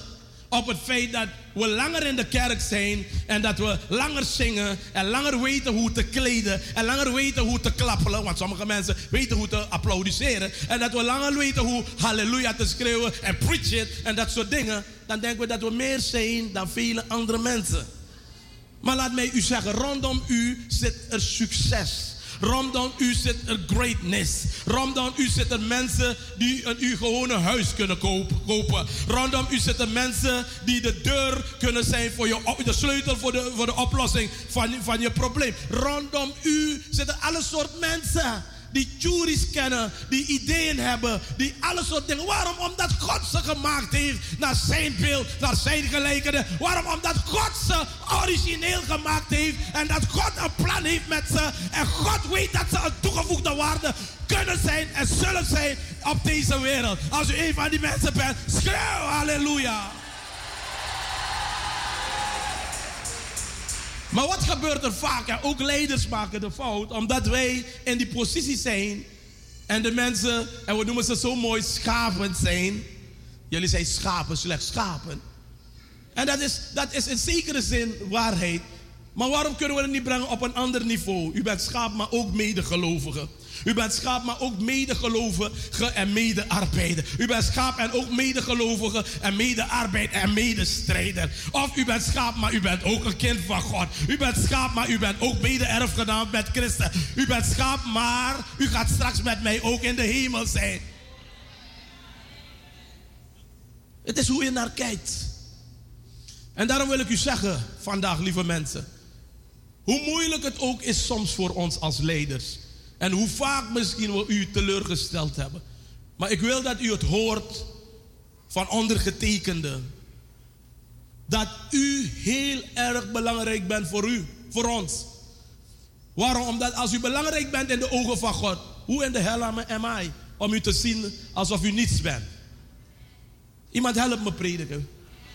op het feit dat we langer in de kerk zijn en dat we langer zingen en langer weten hoe te kleden en langer weten hoe te klappelen, want sommige mensen weten hoe te applaudisseren en dat we langer weten hoe halleluja te schreeuwen en preach it en dat soort dingen, dan denken we dat we meer zijn dan vele andere mensen. Maar laat mij u zeggen, rondom u zit er succes. Rondom u zit er greatness. Rondom u zitten mensen die een u gewone huis kunnen kopen. Rondom u zitten mensen die de deur kunnen zijn voor je, de sleutel voor de, voor de oplossing van, van je probleem. Rondom u zitten alle soort mensen die juries kennen, die ideeën hebben, die alle soort dingen. Waarom? Omdat God ze gemaakt heeft naar zijn beeld, naar zijn gelijkende. Waarom? Omdat God ze origineel gemaakt heeft en dat God een plan heeft met ze. En God weet dat ze een toegevoegde waarde kunnen zijn en zullen zijn op deze wereld. Als u een van die mensen bent, schreeuw halleluja. Maar wat gebeurt er vaak? En ook leiders maken de fout, omdat wij in die positie zijn en de mensen, en we noemen ze zo mooi, schapend zijn. Jullie zijn schapen, slechts schapen. En dat is, dat is in zekere zin waarheid. Maar waarom kunnen we het niet brengen op een ander niveau? U bent schaap, maar ook medegelovige. U bent schaap, maar ook medegelovige en medearbeider. U bent schaap en ook medegelovige en medearbeider en medestrijder. Of u bent schaap, maar u bent ook een kind van God. U bent schaap, maar u bent ook mede-erfgenaam met Christus. U bent schaap, maar u gaat straks met mij ook in de hemel zijn. Het is hoe je naar kijkt. En daarom wil ik u zeggen vandaag, lieve mensen. Hoe moeilijk het ook is soms voor ons als leiders. En hoe vaak misschien we u teleurgesteld hebben. Maar ik wil dat u het hoort van ondergetekende. Dat u heel erg belangrijk bent voor u, voor ons. Waarom? Omdat als u belangrijk bent in de ogen van God, hoe in de hel am I om u te zien alsof u niets bent? Iemand helpt me prediken.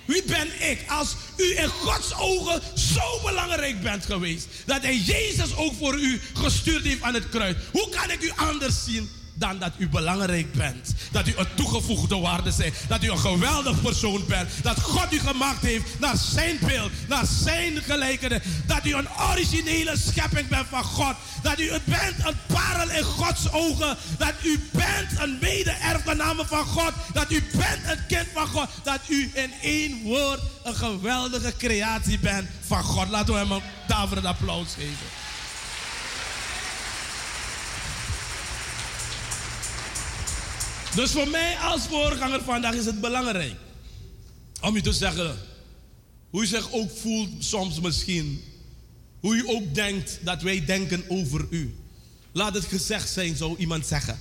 Wie ben ik als u in Gods ogen zo belangrijk bent geweest? Dat hij Jezus ook voor u gestuurd heeft aan het kruis. Hoe kan ik u anders zien dan dat u belangrijk bent? Dat u een toegevoegde waarde bent. Dat u een geweldig persoon bent. Dat God u gemaakt heeft naar zijn beeld, naar zijn gelijkende. Dat u een originele schepping bent van God. Dat u bent een parel in Gods ogen. Dat u bent een mede-erfgename van God. Dat u bent een kind van God. Dat u in één woord een geweldige creatie bent van God. Laten we hem een daverend applaus geven. Dus voor mij als voorganger vandaag is het belangrijk om u te zeggen hoe u zich ook voelt soms misschien. Hoe u ook denkt dat wij denken over u. Laat het gezegd zijn, zou iemand zeggen.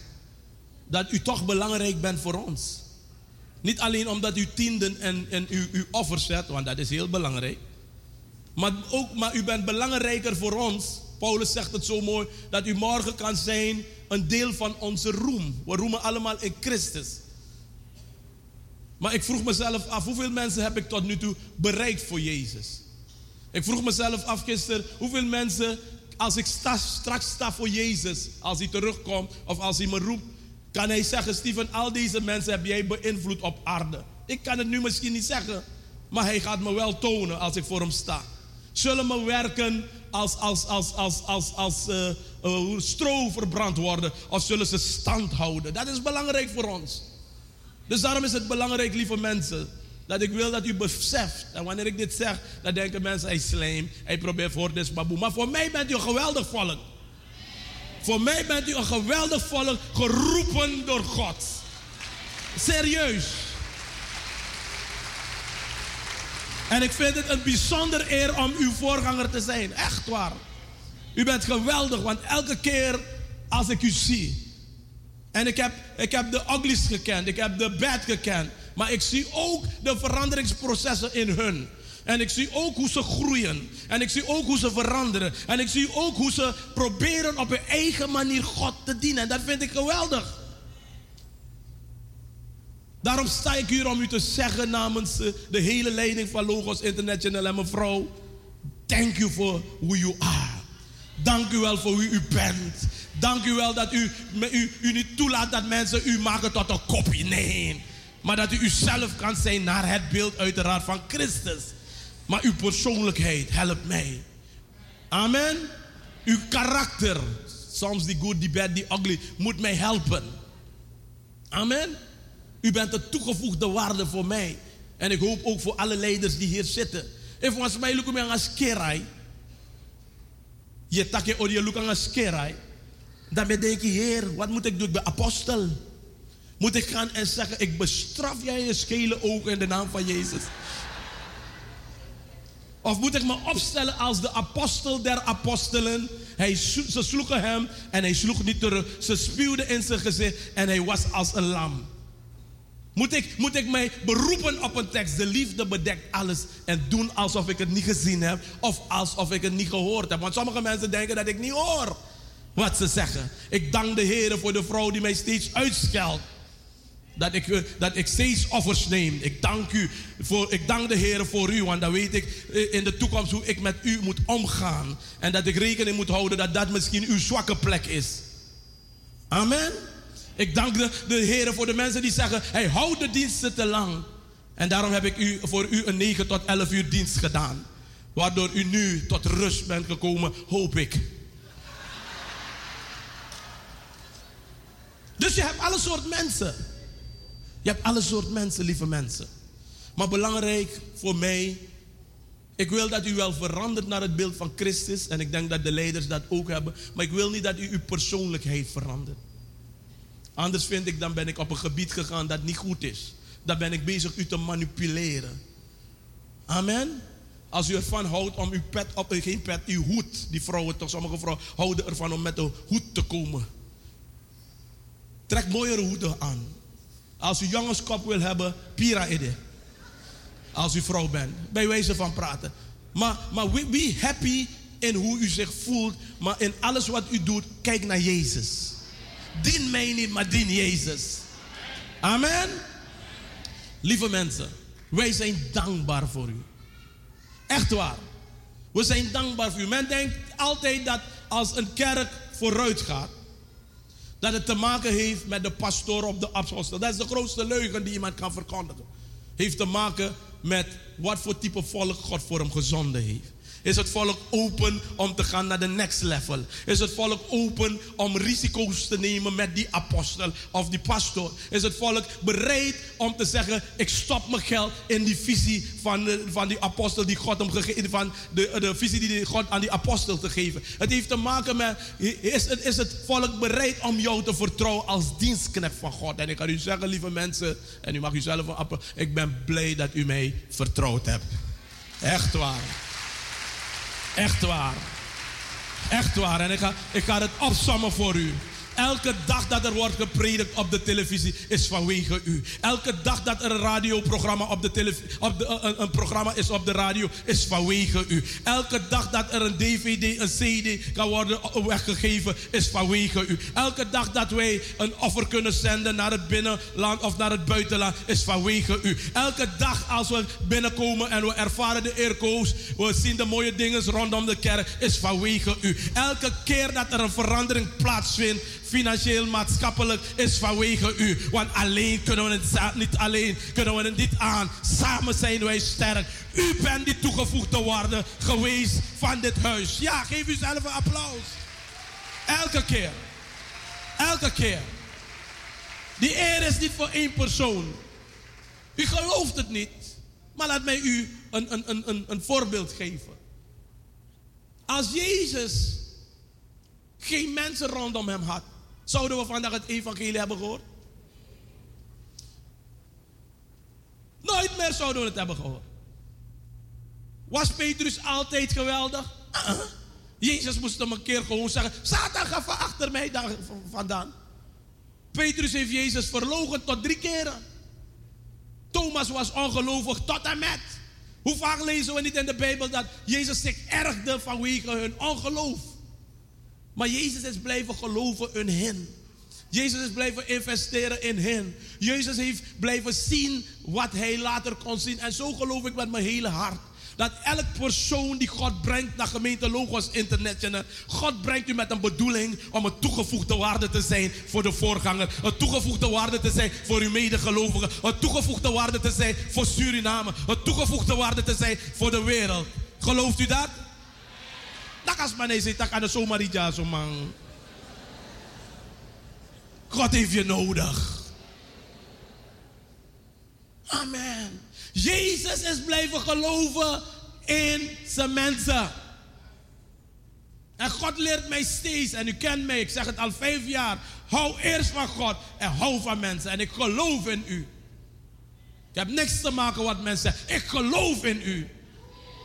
Dat u toch belangrijk bent voor ons. Niet alleen omdat u tienden en, en u, offers zet, want dat is heel belangrijk. Maar, ook, maar u bent belangrijker voor ons. Paulus zegt het zo mooi, dat u morgen kan zijn een deel van onze roem. We roemen allemaal in Christus. Maar ik vroeg mezelf af, hoeveel mensen heb ik tot nu toe bereikt voor Jezus? Ik vroeg mezelf af gisteren, hoeveel mensen, als ik sta, straks sta voor Jezus, als hij terugkomt of als hij me roept, kan hij zeggen, Steven, al deze mensen heb jij beïnvloed op aarde. Ik kan het nu misschien niet zeggen, maar hij gaat me wel tonen als ik voor hem sta. Zullen mijn werken als, als, als, als, als, als eh, stro verbrand worden of zullen ze stand houden? Dat is belangrijk voor ons. Dus daarom is het belangrijk, lieve mensen, dat ik wil dat u beseft. En wanneer ik dit zeg, dan denken mensen, hij is slijm, hij probeert voor dit baboe. Maar voor mij bent u een geweldig volk. Voor mij bent u een geweldig volk, geroepen door God. Serieus. En ik vind het een bijzonder eer om uw voorganger te zijn. Echt waar. U bent geweldig, want elke keer als ik u zie. En ik heb, ik heb de uglies gekend, ik heb de bad gekend. Maar ik zie ook de veranderingsprocessen in hun. En ik zie ook hoe ze groeien. En ik zie ook hoe ze veranderen. En ik zie ook hoe ze proberen op hun eigen manier God te dienen. En dat vind ik geweldig. Daarom sta ik hier om u te zeggen namens eh, de hele leiding van Logos International en mevrouw. Thank you for who you are. Dank u wel voor wie u bent. Dank u wel dat u, u niet toelaat dat mensen u maken tot een kopie. Nee. Maar dat u uzelf kan zijn naar het beeld uiteraard van Christus. Maar uw persoonlijkheid helpt mij. Amen. Uw karakter, soms die good, die bad, die ugly, moet mij helpen. Amen. U bent een toegevoegde waarde voor mij. En ik hoop ook voor alle leiders die hier zitten. If was mij lukken aan skerai. Je takje or je lukken aan. Dan denk je, Heer, wat moet ik doen? Ben apostel. Moet ik gaan en zeggen, ik bestraf jij je schele ogen in de naam van Jezus? Of moet ik me opstellen als de apostel der apostelen? Hij, ze sloegen hem en hij sloeg niet terug. Ze spuwden in zijn gezicht en hij was als een lam. Moet ik, moet ik mij beroepen op een tekst? De liefde bedekt alles en doen alsof ik het niet gezien heb of alsof ik het niet gehoord heb. Want sommige mensen denken dat ik niet hoor wat ze zeggen. Ik dank de Heer voor de vrouw die mij steeds uitscheldt. Dat ik, eh, dat ik steeds offers neem. Ik dank u voor, ik dank de Heer voor u, want dan weet ik eh, in de toekomst hoe ik met u moet omgaan. En dat ik rekening moet houden dat dat misschien uw zwakke plek is. Amen. Ik dank de, de Heer voor de mensen die zeggen, hij houdt de diensten te lang. En daarom heb ik u, voor u een 9 tot 11 uur dienst gedaan. Waardoor u nu tot rust bent gekomen, hoop ik. Dus je hebt alle soort mensen. Je hebt alle soort mensen, lieve mensen. Maar belangrijk voor mij, ik wil dat u wel verandert naar het beeld van Christus. En ik denk dat de leiders dat ook hebben. Maar ik wil niet dat u uw persoonlijkheid verandert. Anders vind ik, dan ben ik op een gebied gegaan dat niet goed is. Dan ben ik bezig u te manipuleren. Amen. Als u ervan houdt om uw pet op, eh, geen pet, uw hoed. Die vrouwen toch, sommige vrouwen houden ervan om met een hoed te komen. Trek mooiere hoeden aan. Als u jongenskop wil hebben, pira ide. Als u vrouw bent. Bij wijze van praten. Maar, maar be, be happy in hoe u zich voelt. Maar in alles wat u doet, kijk naar Jezus. Dien mij niet, maar dien Jezus. Amen. Lieve mensen, wij zijn dankbaar voor u. Echt waar. We zijn dankbaar voor u. Men denkt altijd dat als een kerk vooruit gaat, dat het te maken heeft met de pastoor op de apostel. Dat is de grootste leugen die iemand kan verkondigen. Heeft te maken met wat voor type volk God voor hem gezonden heeft. Is het volk open om te gaan naar de next level? Is het volk open om risico's te nemen met die apostel of die pastor? Is het volk bereid om te zeggen: Ik stop mijn geld in die visie van, de, van die apostel die God hem gegeven van de, de visie die God aan die apostel te geven? Het heeft te maken met: is het, is het volk bereid om jou te vertrouwen als dienstknecht van God? En ik kan u zeggen, lieve mensen, en u mag u zelf een appel, ik ben blij dat u mij vertrouwd hebt. Echt waar. Echt waar. Echt waar. En ik ga, ik ga het opsommen voor u. Elke dag dat er wordt gepredikt op de televisie is vanwege u. Elke dag dat er een radioprogramma op de op een, een programma is op de radio, is vanwege u. Elke dag dat er een DVD, een CD kan worden weggegeven, is vanwege u. Elke dag dat wij een offer kunnen zenden naar het binnenland of naar het buitenland, is vanwege u. Elke dag als we binnenkomen en we ervaren de airco's, we zien de mooie dingen rondom de kerk, is vanwege u. Elke keer dat er een verandering plaatsvindt, financieel, maatschappelijk, is vanwege u. Want alleen kunnen we het niet alleen, kunnen we het niet aan. Samen zijn wij sterk. U bent die toegevoegde waarde geweest van dit huis. Ja, geef uzelf een applaus. Elke keer. Elke keer. Die eer is niet voor één persoon. U gelooft het niet. Maar laat mij u een, een, een, een voorbeeld geven. Als Jezus geen mensen rondom hem had, zouden we vandaag het evangelie hebben gehoord? Nooit meer zouden we het hebben gehoord. Was Petrus altijd geweldig? Uh-uh. Jezus moest hem een keer gewoon zeggen: Satan, ga van achter mij vandaan. Petrus heeft Jezus verlogen tot drie keren. Thomas was ongelovig tot en met. Hoe vaak lezen we niet in de Bijbel dat Jezus zich ergde vanwege hun ongeloof? Maar Jezus is blijven geloven in hen. Jezus is blijven investeren in hen. Jezus heeft blijven zien wat hij later kon zien. En zo geloof ik met mijn hele hart. Dat elk persoon die God brengt naar gemeente Logos International. God brengt u met een bedoeling om een toegevoegde waarde te zijn voor de voorganger. Een toegevoegde waarde te zijn voor uw medegelovigen. Een toegevoegde waarde te zijn voor Suriname. Een toegevoegde waarde te zijn voor de wereld. Gelooft u dat? Dat als men zegt, dat kan er zomaar niet ja, zo man. God heeft je nodig. Amen. Jezus is blijven geloven in zijn mensen. En God leert mij steeds, en u kent mij, ik zeg het al vijf jaar. Hou eerst van God en hou van mensen. En ik geloof in u. Ik heb niks te maken wat mensen zeggen. Ik geloof in u.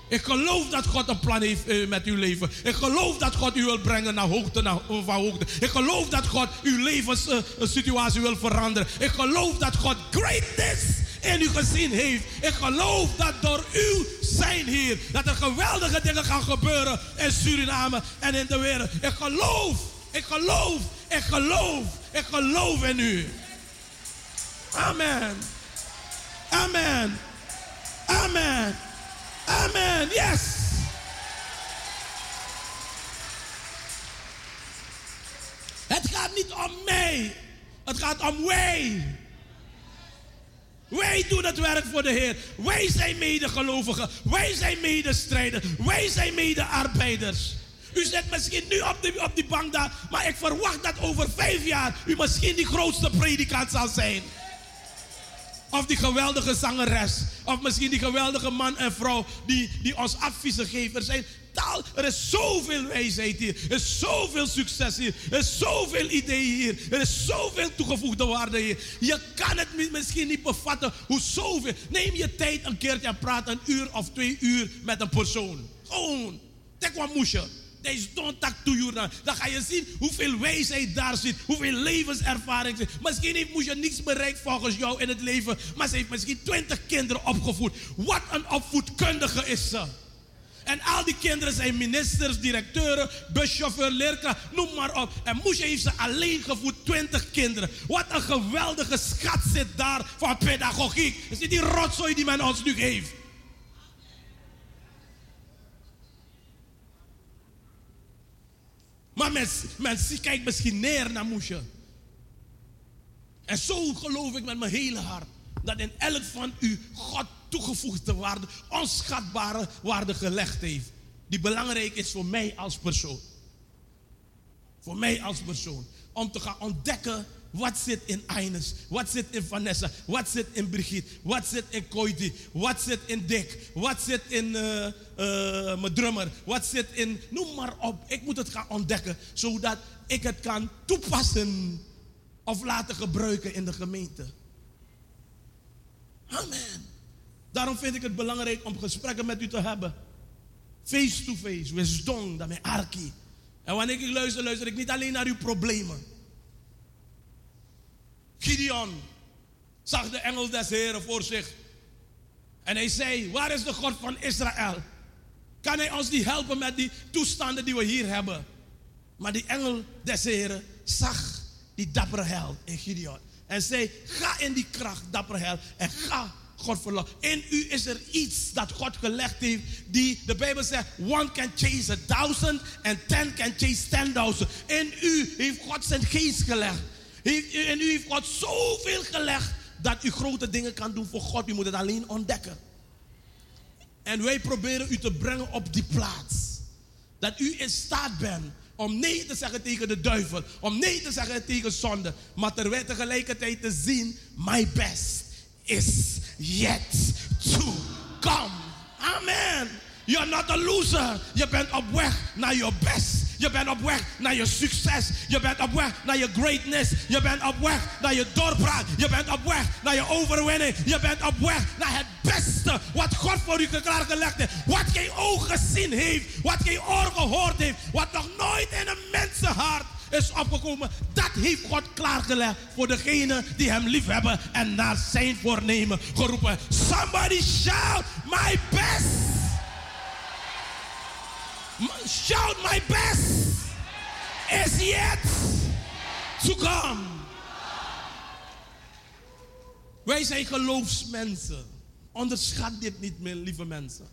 Ik geloof dat God een plan heeft eh, met uw leven. Ik geloof dat God u wil brengen naar hoogte, naar, van hoogte. Ik geloof dat God uw levenssituatie wil veranderen. Ik geloof dat God greatness in u gezien heeft. Ik geloof dat door uw zijn hier, dat er geweldige dingen gaan gebeuren in Suriname en in de wereld. Ik geloof, ik geloof, ik geloof, ik geloof in u. Amen. Amen. Amen. Amen. Yes. Het gaat niet om mij. Het gaat om wij. Wij doen het werk voor de Heer. Wij zijn medegelovigen. Wij zijn medestrijders. Wij zijn medearbeiders. U zit misschien nu op die, op die bank daar, maar ik verwacht dat over vijf jaar u misschien die grootste predikant zal zijn. Of die geweldige zangeres. Of misschien die geweldige man en vrouw die, die ons adviezen geven. Er, zijn taal, er is zoveel wijsheid hier. Er is zoveel succes hier. Er is zoveel ideeën hier. Er is zoveel toegevoegde waarde hier. Je kan het mi- misschien niet bevatten hoe zoveel. Neem je tijd een keertje en praat een uur of twee uur met een persoon. Gewoon. Tek wat moesje. Deze don't talk to you. Dan Dan ga je zien hoeveel wijsheid daar zit. Hoeveel levenservaring zit. Misschien heeft moesje niets bereikt volgens jou in het leven. Maar ze heeft misschien twintig kinderen opgevoed. Wat een opvoedkundige is ze. En al die kinderen zijn ministers, directeuren, buschauffeur, leerkracht, noem maar op. En Moesje heeft ze alleen gevoed, 20 kinderen. Wat een geweldige schat zit daar van pedagogiek. Is niet die rotzooi die men ons nu geeft. Maar men, men kijkt misschien neer naar Moesje. En zo geloof ik met mijn hele hart. Dat in elk van u God toegevoegde waarde, onschatbare waarde gelegd heeft. Die belangrijk is voor mij als persoon. Voor mij als persoon. Om te gaan ontdekken wat zit in Ines, wat zit in Vanessa, wat zit in Brigitte, wat zit in Koiti, wat zit in Dick, wat zit in eh, eh, mijn drummer, wat zit in, noem maar op. Ik moet het gaan ontdekken, zodat ik het kan toepassen of laten gebruiken in de gemeente. Amen. Daarom vind ik het belangrijk om gesprekken met u te hebben. Face to face, wisdom, mijn arki. En wanneer ik luister, luister ik niet alleen naar uw problemen. Gideon zag de engel des Heren voor zich. En hij zei, waar is de God van Israël? Kan hij ons niet helpen met die toestanden die we hier hebben? Maar die engel des Heren zag die dappere held in Gideon. En zei, ga in die kracht, dappere held. En ga God verlaten. In u is er iets dat God gelegd heeft. Die de Bijbel zegt, one can chase a thousand and ten can chase ten thousand. In u heeft God zijn geest gelegd. In u heeft God zoveel gelegd dat u grote dingen kan doen voor God. U moet het alleen ontdekken. En wij proberen u te brengen op die plaats. Dat u in staat bent om nee te zeggen tegen de duivel. Om nee te zeggen tegen zonde. Maar terwijl tegelijkertijd te zien, my best is yet to come. Amen. You're not a loser. Je bent op weg naar je best. Je bent op weg naar je succes. Je bent op weg naar je greatness. Je bent op weg naar je doorbraak. Je bent op weg naar je overwinning. Je bent op weg naar het beste wat God voor u klaargelegd heeft. Wat geen oog gezien heeft. Wat geen oor gehoord heeft. Wat nog nooit in een mensenhart is opgekomen. Dat heeft God klaargelegd voor degenen die hem lief hebben en naar zijn voornemen geroepen. Somebody shout, my best. Shout, my best is yet to come. Wij zijn geloofsmensen. Onderschat dit niet meer, lieve mensen.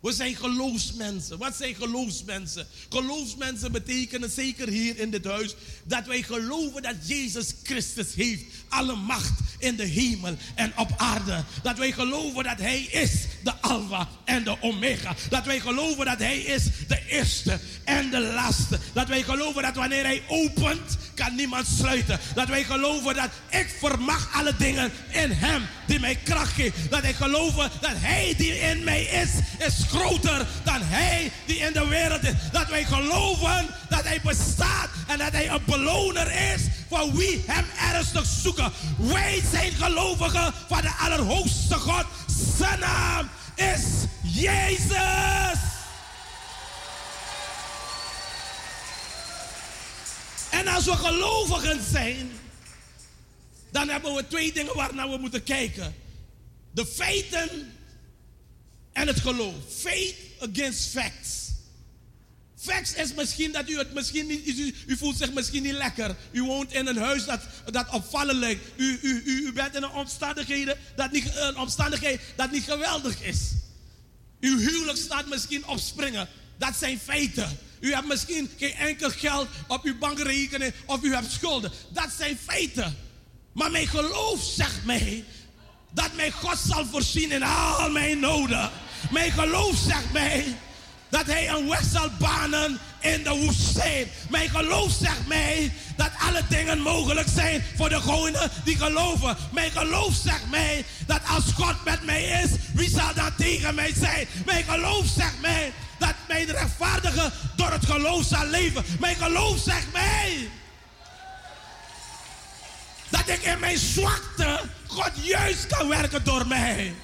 We zijn geloofsmensen. Wat zijn geloofsmensen? Geloofsmensen betekenen zeker hier in dit huis dat wij geloven dat Jezus Christus heeft alle macht in de hemel en op aarde. Dat wij geloven dat Hij is de Alpha en de Omega. Dat wij geloven dat Hij is de eerste en de laatste. Dat wij geloven dat wanneer Hij opent, kan niemand sluiten. Dat wij geloven dat ik vermag alle dingen in Hem die mij kracht geeft. Dat wij geloven dat Hij die in mij is, is groter dan Hij die in de wereld is. Dat wij geloven dat Hij bestaat en dat Hij een beloner is voor wie Hem ernstig zoeken. Wij zijn gelovigen van de Allerhoogste God. Zijn naam is Jezus. En als we gelovigen zijn, dan hebben we twee dingen waar naar we moeten kijken. De feiten en het geloof. Faith against facts. Facts is misschien dat u het misschien niet, u, u voelt zich misschien niet lekker. U woont in een huis dat, dat opvallend lijkt. U, u, u, u bent in een omstandigheden dat niet, een omstandigheid dat niet geweldig is. Uw huwelijk staat misschien op springen. Dat zijn feiten. U hebt misschien geen enkel geld op uw bankrekening of u hebt schulden. Dat zijn feiten. Maar mijn geloof zegt mij dat mijn God zal voorzien in al mijn noden. Mijn geloof zegt mij dat hij een weg zal banen in de woestijn. Mijn geloof zegt mij dat alle dingen mogelijk zijn voor degenen die geloven. Mijn geloof zegt mij dat als God met mij is, wie zal dan tegen mij zijn? Mijn geloof zegt mij dat mijn rechtvaardige door het geloof zal leven. Mijn geloof zegt mij dat ik in mijn zwakte God juist kan werken door mij.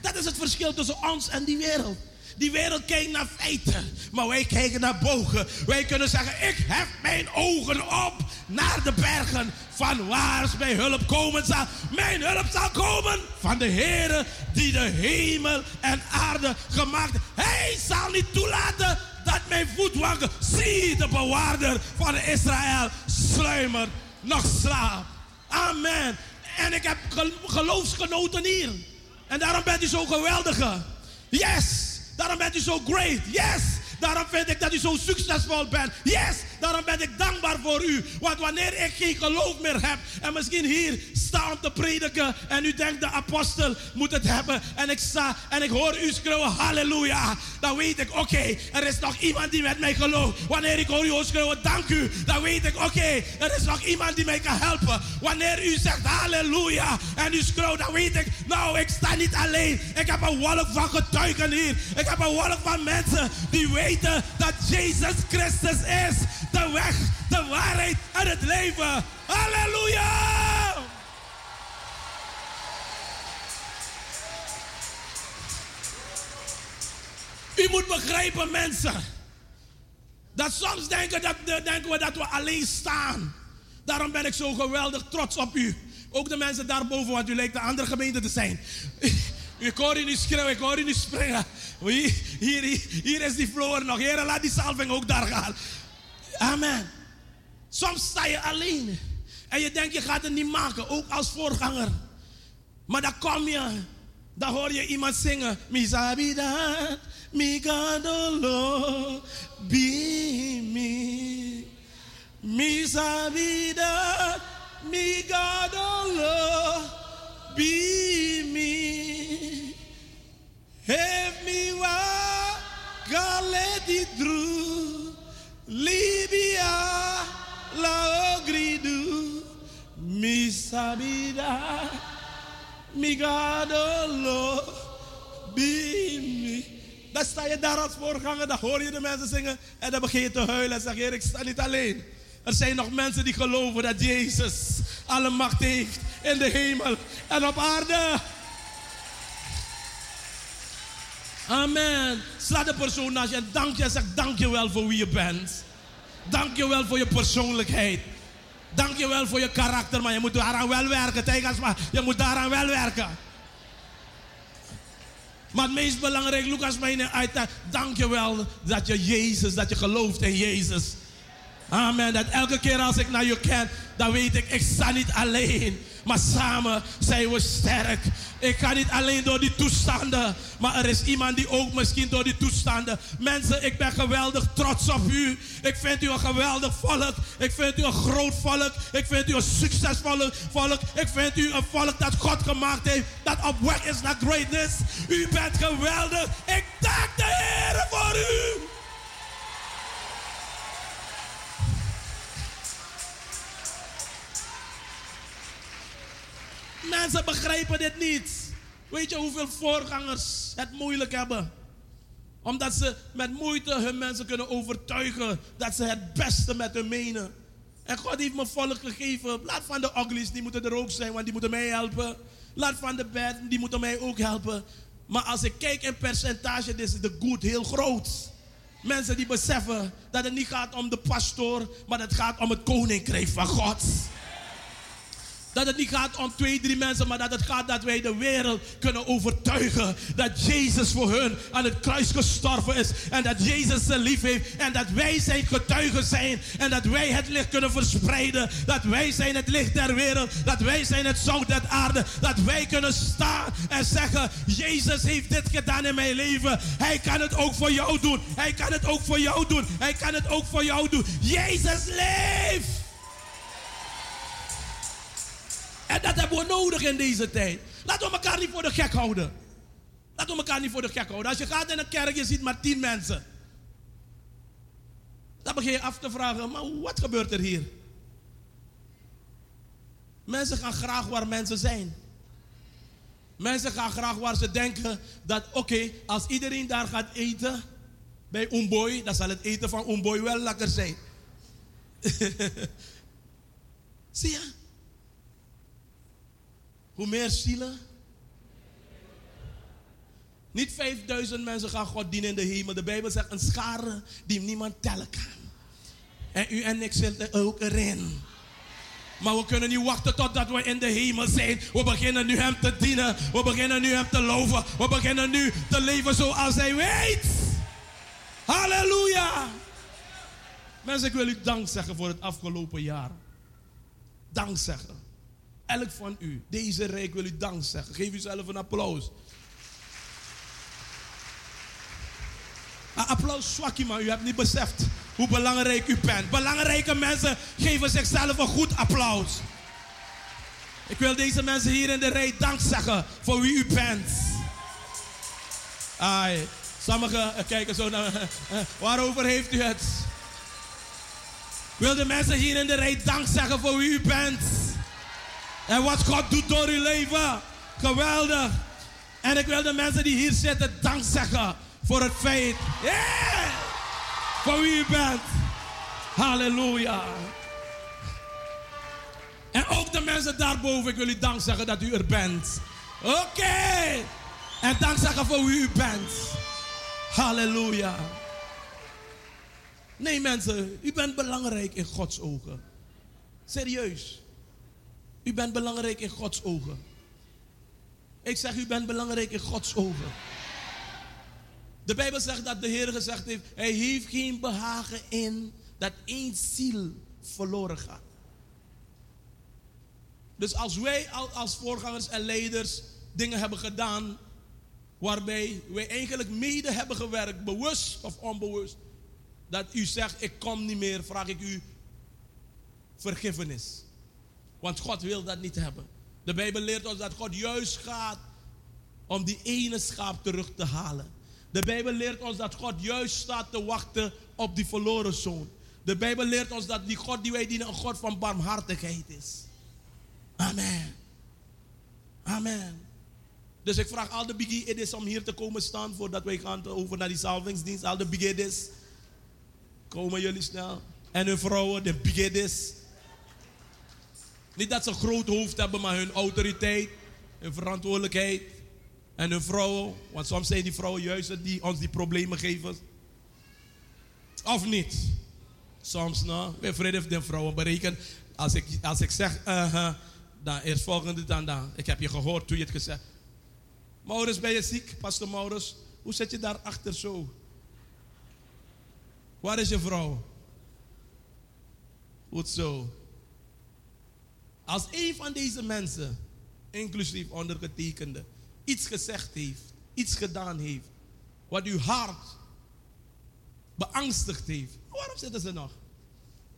Dat is het verschil tussen ons en die wereld. Die wereld kijkt naar feiten, maar wij kijken naar bogen. Wij kunnen zeggen, ik hef mijn ogen op naar de bergen. Van waar mijn hulp komen zal. Mijn hulp zal komen van de Heere die de hemel en aarde gemaakt. Hij zal niet toelaten dat mijn voet wankelt. Zie de bewaarder van Israël sluimert nog slaapt. Amen. En ik heb gel- geloofsgenoten hier. En daarom bent u zo geweldige. Yes. Daarom bent u zo great. Yes. Daarom vind ik dat u zo succesvol bent. Yes. Daarom ben ik dankbaar voor u. Want wanneer ik geen geloof meer heb. En misschien hier sta om te prediken. En u denkt de apostel moet het hebben. En ik sta en ik hoor u schreeuwen halleluja. Dan weet ik oké. er is nog iemand die met mij gelooft. Wanneer ik hoor u schreeuwen dank u. Dan weet ik oké. er is nog iemand die mij kan helpen. Wanneer u zegt halleluja. En u schreeuwt dan weet ik. Nou ik sta niet alleen. Ik heb een wolk van getuigen hier. Ik heb een wolk van mensen die weten dat Jezus Christus is. De weg, de waarheid en het leven. Halleluja! U moet begrijpen, mensen. Dat soms denken, dat, we dat we alleen staan. Daarom ben ik zo geweldig trots op u. Ook de mensen daarboven, want u lijkt de andere gemeente te zijn. <laughs> Ik hoor u niet schreeuwen, ik hoor u niet springen. Hier, hier, hier is die vloer nog. Heer, laat die salving ook daar gaan. Amen. Soms sta je alleen. En je denkt, je gaat het niet maken, ook als voorganger. Maar dan kom je, dan hoor je iemand zingen. Mi sabida, mi gadolo, bi mi. Mi sabida, mi me wa galeti dru, Libia la ogridu, mi sabida. Migadolo, bimi. Dan sta je daar als voorganger, dan hoor je de mensen zingen en dan begin je te huilen en zeg je, ik sta niet alleen. Er zijn nog mensen die geloven dat Jezus alle macht heeft in de hemel en op aarde. Amen. Sla de persoon naast je en dank je en zeg dank je wel voor wie je bent. Dank je wel voor je persoonlijkheid. Dank je wel voor je karakter, maar je moet daaraan wel werken. Tijgers, maar je moet daaraan wel werken. Maar het meest belangrijk, Lucas, mijn uit. Dank je wel dat je Jezus, dat je gelooft in Jezus. Amen. Dat elke keer als ik naar je ken, dan weet ik, ik sta niet alleen. Maar samen zijn we sterk. Ik ga niet alleen door die toestanden. Maar er is iemand die ook misschien door die toestanden. Mensen, ik ben geweldig trots op u. Ik vind u een geweldig volk. Ik vind u een groot volk. Ik vind u een succesvol volk. Ik vind u een volk dat God gemaakt heeft. Dat op weg is naar greatness. U bent geweldig. Ik dank de Heer voor u. Mensen begrijpen dit niet. Weet je hoeveel voorgangers het moeilijk hebben? Omdat ze met moeite hun mensen kunnen overtuigen dat ze het beste met hun menen. En God heeft me volk gegeven. Laat van de uglies, die moeten er ook zijn, want die moeten mij helpen. Laat van de bad, die moeten mij ook helpen. Maar als ik kijk in percentage, is de good heel groot. Mensen die beseffen dat het niet gaat om de pastoor, maar het gaat om het koninkrijk van God. Dat het niet gaat om twee, drie mensen, maar dat het gaat dat wij de wereld kunnen overtuigen dat Jezus voor hun aan het kruis gestorven is. En dat Jezus ze lief heeft. En dat wij zijn getuigen zijn. En dat wij het licht kunnen verspreiden. Dat wij zijn het licht der wereld. Dat wij zijn het zout der aarde. Dat wij kunnen staan en zeggen, Jezus heeft dit gedaan in mijn leven. Hij kan het ook voor jou doen. Hij kan het ook voor jou doen. Hij kan het ook voor jou doen. Jezus leeft! En dat hebben we nodig in deze tijd. Laten we elkaar niet voor de gek houden. Laten we elkaar niet voor de gek houden. Als je gaat in een kerk, je ziet maar tien mensen. Dan begin je af te vragen, maar wat gebeurt er hier? Mensen gaan graag waar mensen zijn. Mensen gaan graag waar ze denken dat, oké, als iedereen daar gaat eten bij Umboy, dan zal het eten van Umboy wel lekker zijn. <laughs> Zie je? Hoe meer zielen. Niet 5000 mensen gaan God dienen in de hemel. De Bijbel zegt een schare die niemand tellen kan. En u en ik zitten er ook erin. Maar we kunnen niet wachten totdat we in de hemel zijn. We beginnen nu Hem te dienen. We beginnen nu Hem te loven. We beginnen nu te leven zoals Hij weet. Halleluja. Mensen, ik wil u dank zeggen voor het afgelopen jaar. Dank zeggen. Elk van u, deze rijk wil u dank zeggen. Geef uzelf een applaus. Applaus zwakje, maar u hebt niet beseft hoe belangrijk u bent. Belangrijke mensen geven zichzelf een goed applaus. Ik wil deze mensen hier in de rij dank zeggen voor wie u bent. Ai, sommigen eh, kijken zo naar. eh, waarover heeft u het? Ik wil de mensen hier in de rij dank zeggen voor wie u bent. En wat God doet door uw leven. Geweldig. En ik wil de mensen die hier zitten dank zeggen voor het feit. Voor wie u bent. Halleluja. En ook de mensen daarboven, ik wil u dank zeggen dat u er bent. Oké. En dank zeggen voor wie u bent. Halleluja. Nee mensen, u bent belangrijk in Gods ogen. Serieus. U bent belangrijk in Gods ogen. Ik zeg, u bent belangrijk in Gods ogen. De Bijbel zegt dat de Heer gezegd heeft, hij heeft geen behagen in dat één ziel verloren gaat. Dus als wij al- als voorgangers en leiders dingen hebben gedaan waarbij wij eigenlijk mede hebben gewerkt, bewust of onbewust, dat u zegt, ik kom niet meer, vraag ik u vergiffenis. Want God wil dat niet hebben. De Bijbel leert ons dat God juist gaat om die ene schaap terug te halen. De Bijbel leert ons dat God juist staat te wachten op die verloren zoon. De Bijbel leert ons dat die God die wij dienen een God van barmhartigheid is. Amen. Amen. Dus ik vraag al de idis om hier te komen staan voordat wij gaan over naar die salvingsdienst. Al de idis. Komen jullie snel. En hun vrouwen, de idis. Niet dat ze een groot hoofd hebben, maar hun autoriteit, hun verantwoordelijkheid. En hun vrouwen, want soms zijn die vrouwen juist die ons die problemen geven. Of niet? Soms nog. Wilfred heeft de vrouwen berekend. Als ik, als ik zeg, uh dan is volgende dan, dan. Ik heb je gehoord toen je het gezegd. Maurits, ben je ziek, pastor Maurits? Hoe zit je daar achter zo? Waar is je vrouw? Goed zo. Als een van deze mensen, inclusief ondergetekende, iets gezegd heeft, iets gedaan heeft, wat uw hart beangstigd heeft, waarom zitten ze nog?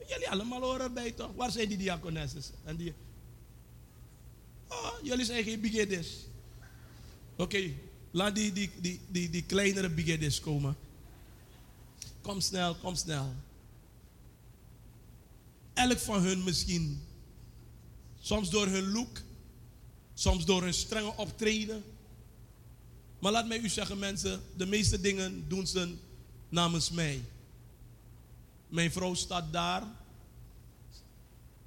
Jullie allemaal horen erbij toch? Waar zijn die diakonessen? En die... Oh, jullie zijn geen bigedis. Oké, laat die, die, die, die, die kleinere bigedis komen. Kom snel, kom snel. Elk van hun misschien. Soms door hun look. Soms door hun strenge optreden. Maar laat mij u zeggen mensen, de meeste dingen doen ze namens mij. Mijn vrouw staat daar.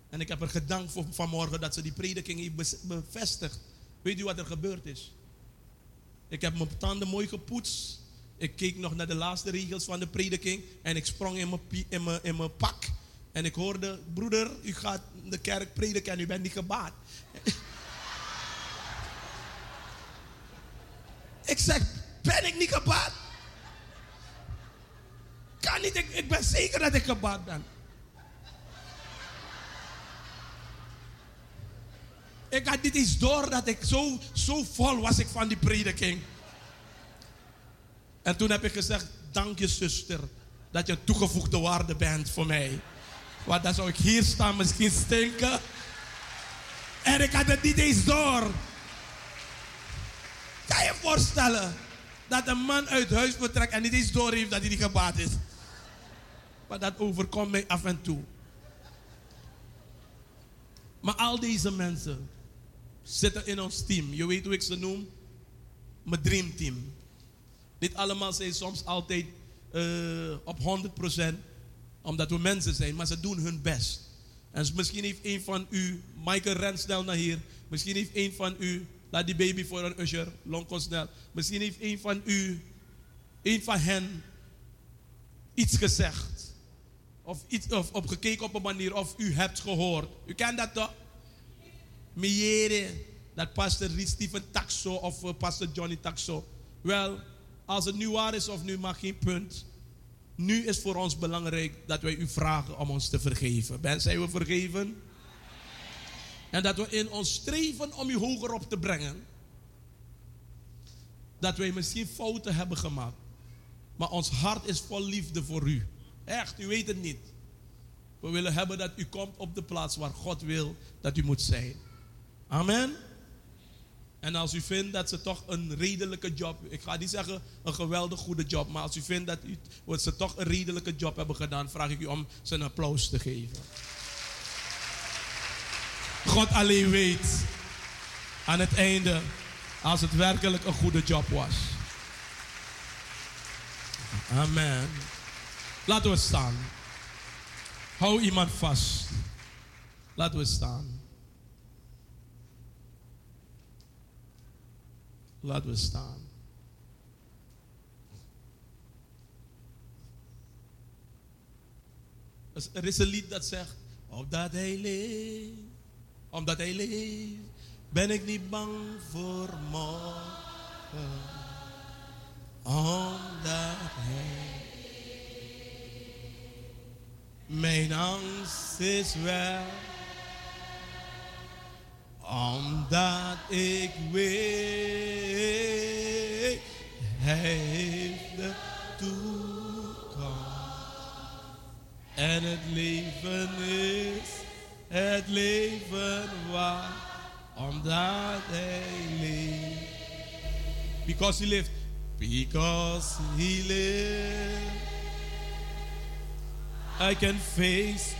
En ik heb er gedankt voor vanmorgen dat ze die prediking heeft bevestigd. Weet u wat er gebeurd is? Ik heb mijn tanden mooi gepoetst. Ik keek nog naar de laatste regels van de prediking. En ik sprong in mijn, in mijn, in mijn pak. En ik hoorde, broeder, u gaat de kerk prediken en u bent niet gebaat. ik zeg, ben ik niet gebaat? Kan niet, ik, ben zeker dat ik gebaat ben. Ik had niet eens door dat ik zo, zo vol was ik van die prediking. En toen heb ik gezegd, dank je zuster, dat je toegevoegde waarde bent voor mij. Want dan zou ik hier staan misschien stinken. En ik had het niet eens door. Kan je je voorstellen dat een man uit huis vertrekt en niet eens door heeft dat hij niet gebaat is? Maar dat overkomt mij af en toe. Maar al deze mensen zitten in ons team. Je weet hoe ik ze noem? Mijn dreamteam. Niet allemaal zijn soms altijd eh, op 100% omdat we mensen zijn, maar ze doen hun best. En misschien heeft een van u, Michael ren snel naar hier. Misschien heeft een van u, laat die baby voor een usher, lonko snel. Misschien heeft een van u, een van hen, iets gezegd. Of, iets, gekeken op een manier, of u hebt gehoord. U kent dat toch? Miere, dat pastor Stephen Taxo of eh, pastor Johnny Taxo. Wel, als het nu waar is of nu mag geen punt. Nu is voor ons belangrijk dat wij u vragen om ons te vergeven. Ben, zijn we vergeven? En dat we in ons streven om u hoger op te brengen. Dat wij misschien fouten hebben gemaakt. Maar ons hart is vol liefde voor u. Echt, u weet het niet. We willen hebben dat u komt op de plaats waar God wil dat u moet zijn. Amen. En als u vindt dat ze toch een redelijke job, ik ga niet zeggen een geweldig goede job, maar als u vindt dat ze toch een redelijke job hebben gedaan, vraag ik u om ze een applaus te geven. God alleen weet aan het einde als het werkelijk een goede job was. Amen. Laten we staan. Hou iemand vast. Laten we staan. Laten we staan. Er is een lied dat zegt, opdat hij leeft, omdat hij leeft, ben ik niet bang voor morgen. Omdat hij mijn angst is weg. Omdat ik weet, hij heeft de toekomst. En het leven is het leven waar, omdat hij leeft. Because he lived. Because he lived. I can face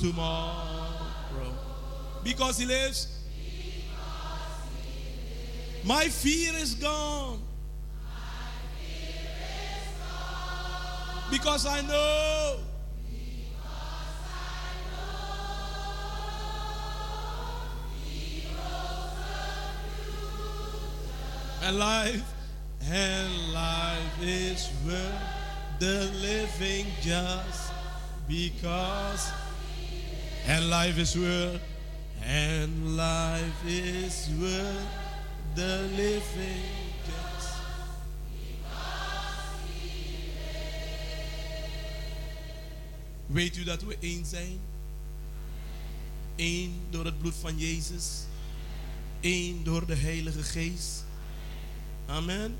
tomorrow. Because he lives. My fear is gone. Because I know. And life, and life is worth the living just Because and life is worth and life is worth the living. Weet u dat we één zijn? Eén door het bloed van Jezus. Eén door de Heilige Geest. Amen.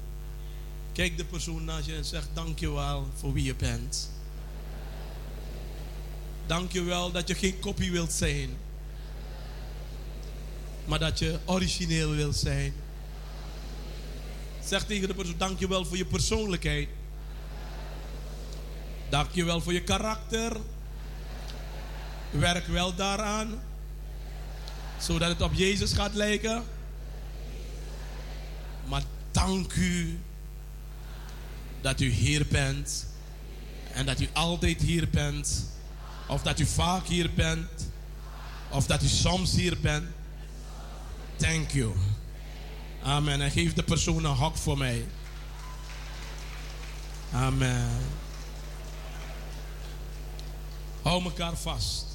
Kijk de persoon naast je en zeg dankjewel voor wie je bent. Dankjewel dat je geen kopie wilt zijn. Maar dat je origineel wilt zijn. Zeg tegen de persoon dankjewel voor je persoonlijkheid. Dankjewel voor je karakter. Werk wel daaraan. Zodat het op Jezus gaat lijken. Maar dank u dat u hier bent. En dat u altijd hier bent. Of dat u vaak hier bent. Of dat u soms hier bent. Thank you. Amen. En geef de persoon een hak voor mij. Amen. Hou elkaar vast.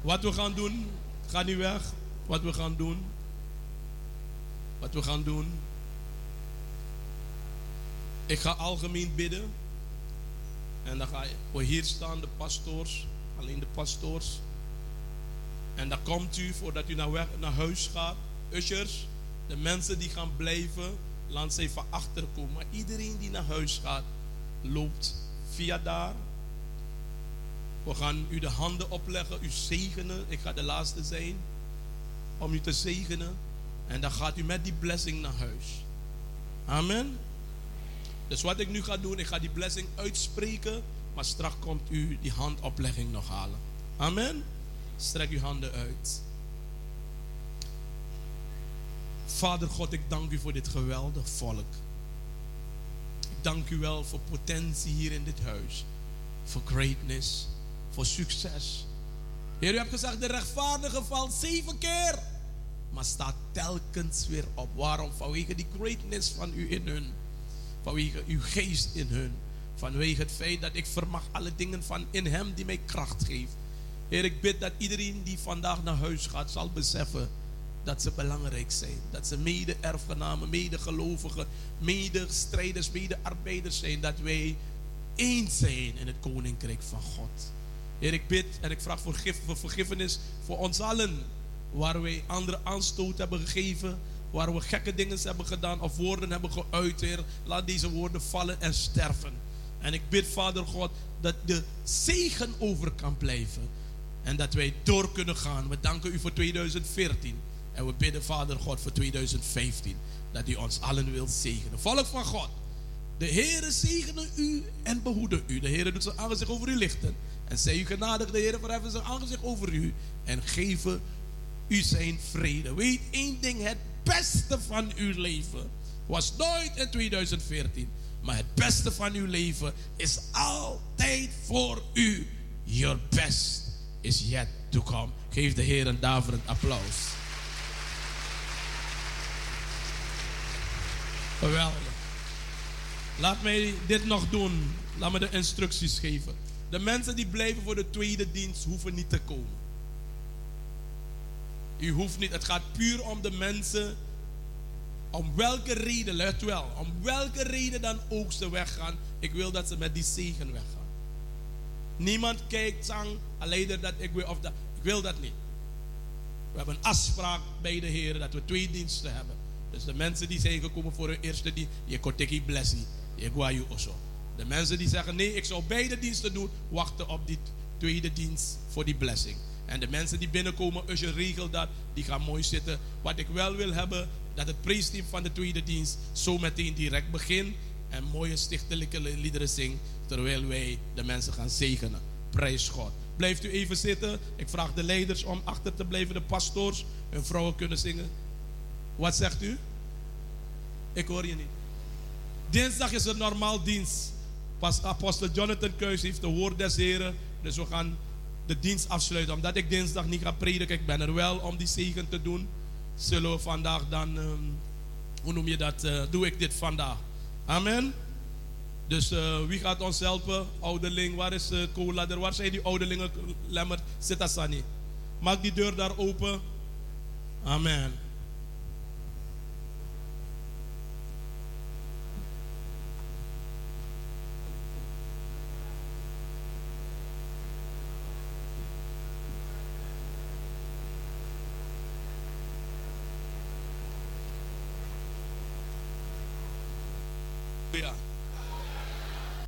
Wat we gaan doen, ga niet weg. Wat we gaan doen. Wat we gaan doen. Ik ga algemeen bidden. En dan ga voor hier staan de pastoors. Alleen de pastoors. En dan komt u voordat u naar, weg, naar huis gaat. Ushers, de mensen die gaan blijven, laat ze even achterkomen. Maar iedereen die naar huis gaat, loopt via daar. We gaan u de handen opleggen, u zegenen. Ik ga de laatste zijn om u te zegenen. En dan gaat u met die blessing naar huis. Amen. Dus wat ik nu ga doen, ik ga die blessing uitspreken. Maar straks komt u die handoplegging nog halen. Amen. Strek uw handen uit. Vader God, ik dank u voor dit geweldig volk. Ik dank u wel voor potentie hier in dit huis. Voor greatness. Voor succes. Heer, u hebt gezegd, de rechtvaardige valt zeven keer. Maar staat telkens weer op. Waarom? Vanwege die greatness van u in hun. Vanwege uw geest in hun. Vanwege het feit dat ik vermag alle dingen van in hem die mij kracht geeft. Heer, ik bid dat iedereen die vandaag naar huis gaat zal beseffen dat ze belangrijk zijn. Dat ze mede-erfgenamen, mede-gelovigen, mede-strijders, mede-arbeiders zijn. Dat wij één zijn in het koninkrijk van God. Heer, ik bid en ik vraag voor, vergiffenis voor ons allen. Waar wij andere aanstoot hebben gegeven. Waar we gekke dingen hebben gedaan of woorden hebben geuit. Heer, laat deze woorden vallen en sterven. En ik bid, Vader God, dat de zegen over kan blijven. En dat wij door kunnen gaan. We danken u voor 2014. En we bidden, Vader God, voor 2015. Dat u ons allen wilt zegenen. Volk van God. De Heere zegene u en behoede u. De Heere doet zijn aangezicht over u lichten. En zij u genadig, de Heere verheffen zijn aangezicht over u. En geven u zijn vrede. Weet één ding, het beste van uw leven was nooit in 2014. Maar het beste van uw leven is altijd voor u. Your best is yet to come. Geef de Heer een daverend applaus. Geweldig. Laat mij dit nog doen. Laat me de instructies geven. De mensen die blijven voor de tweede dienst hoeven niet te komen. U hoeft niet. Het gaat puur om de mensen. Om welke reden, let wel. Om welke reden dan ook ze weggaan. Ik wil dat ze met die zegen weggaan. Niemand kijkt zang, alleen dat ik wil of dat. Ik wil dat niet. We hebben een afspraak bij de Heer dat we twee diensten hebben. Dus de mensen die zijn gekomen voor hun eerste dienst, je koteki blessie, je guayu oso. De mensen die zeggen nee, ik zou beide diensten doen, wachten op die tweede dienst voor die blessing. En de mensen die binnenkomen, als je regelt dat, die gaan mooi zitten. Wat ik wel wil hebben, dat het prijsteam van de tweede dienst zo meteen direct begint en mooie stichtelijke liederen zingt, terwijl wij de mensen gaan zegenen. Prijs God. Blijft u even zitten. Ik vraag de leiders om achter te blijven, de pastoors. Hun vrouwen kunnen zingen. Wat zegt u? Ik hoor je niet. Dinsdag is er normaal dienst. Pas apostel Jonathan Keus heeft de woord des Heren. Dus we gaan de dienst afsluiten. Omdat ik dinsdag niet ga prediken, ik ben er wel om die zegen te doen. Zullen we vandaag dan, ehm, hoe noem je dat, eh, doe ik dit vandaag. Amen. Dus eh, wie gaat ons helpen? Ouderling, waar is de co-ladder? Waar zijn die ouderlingen? Lemmer, zit Sani. Maak die deur daar open. Amen. Ja.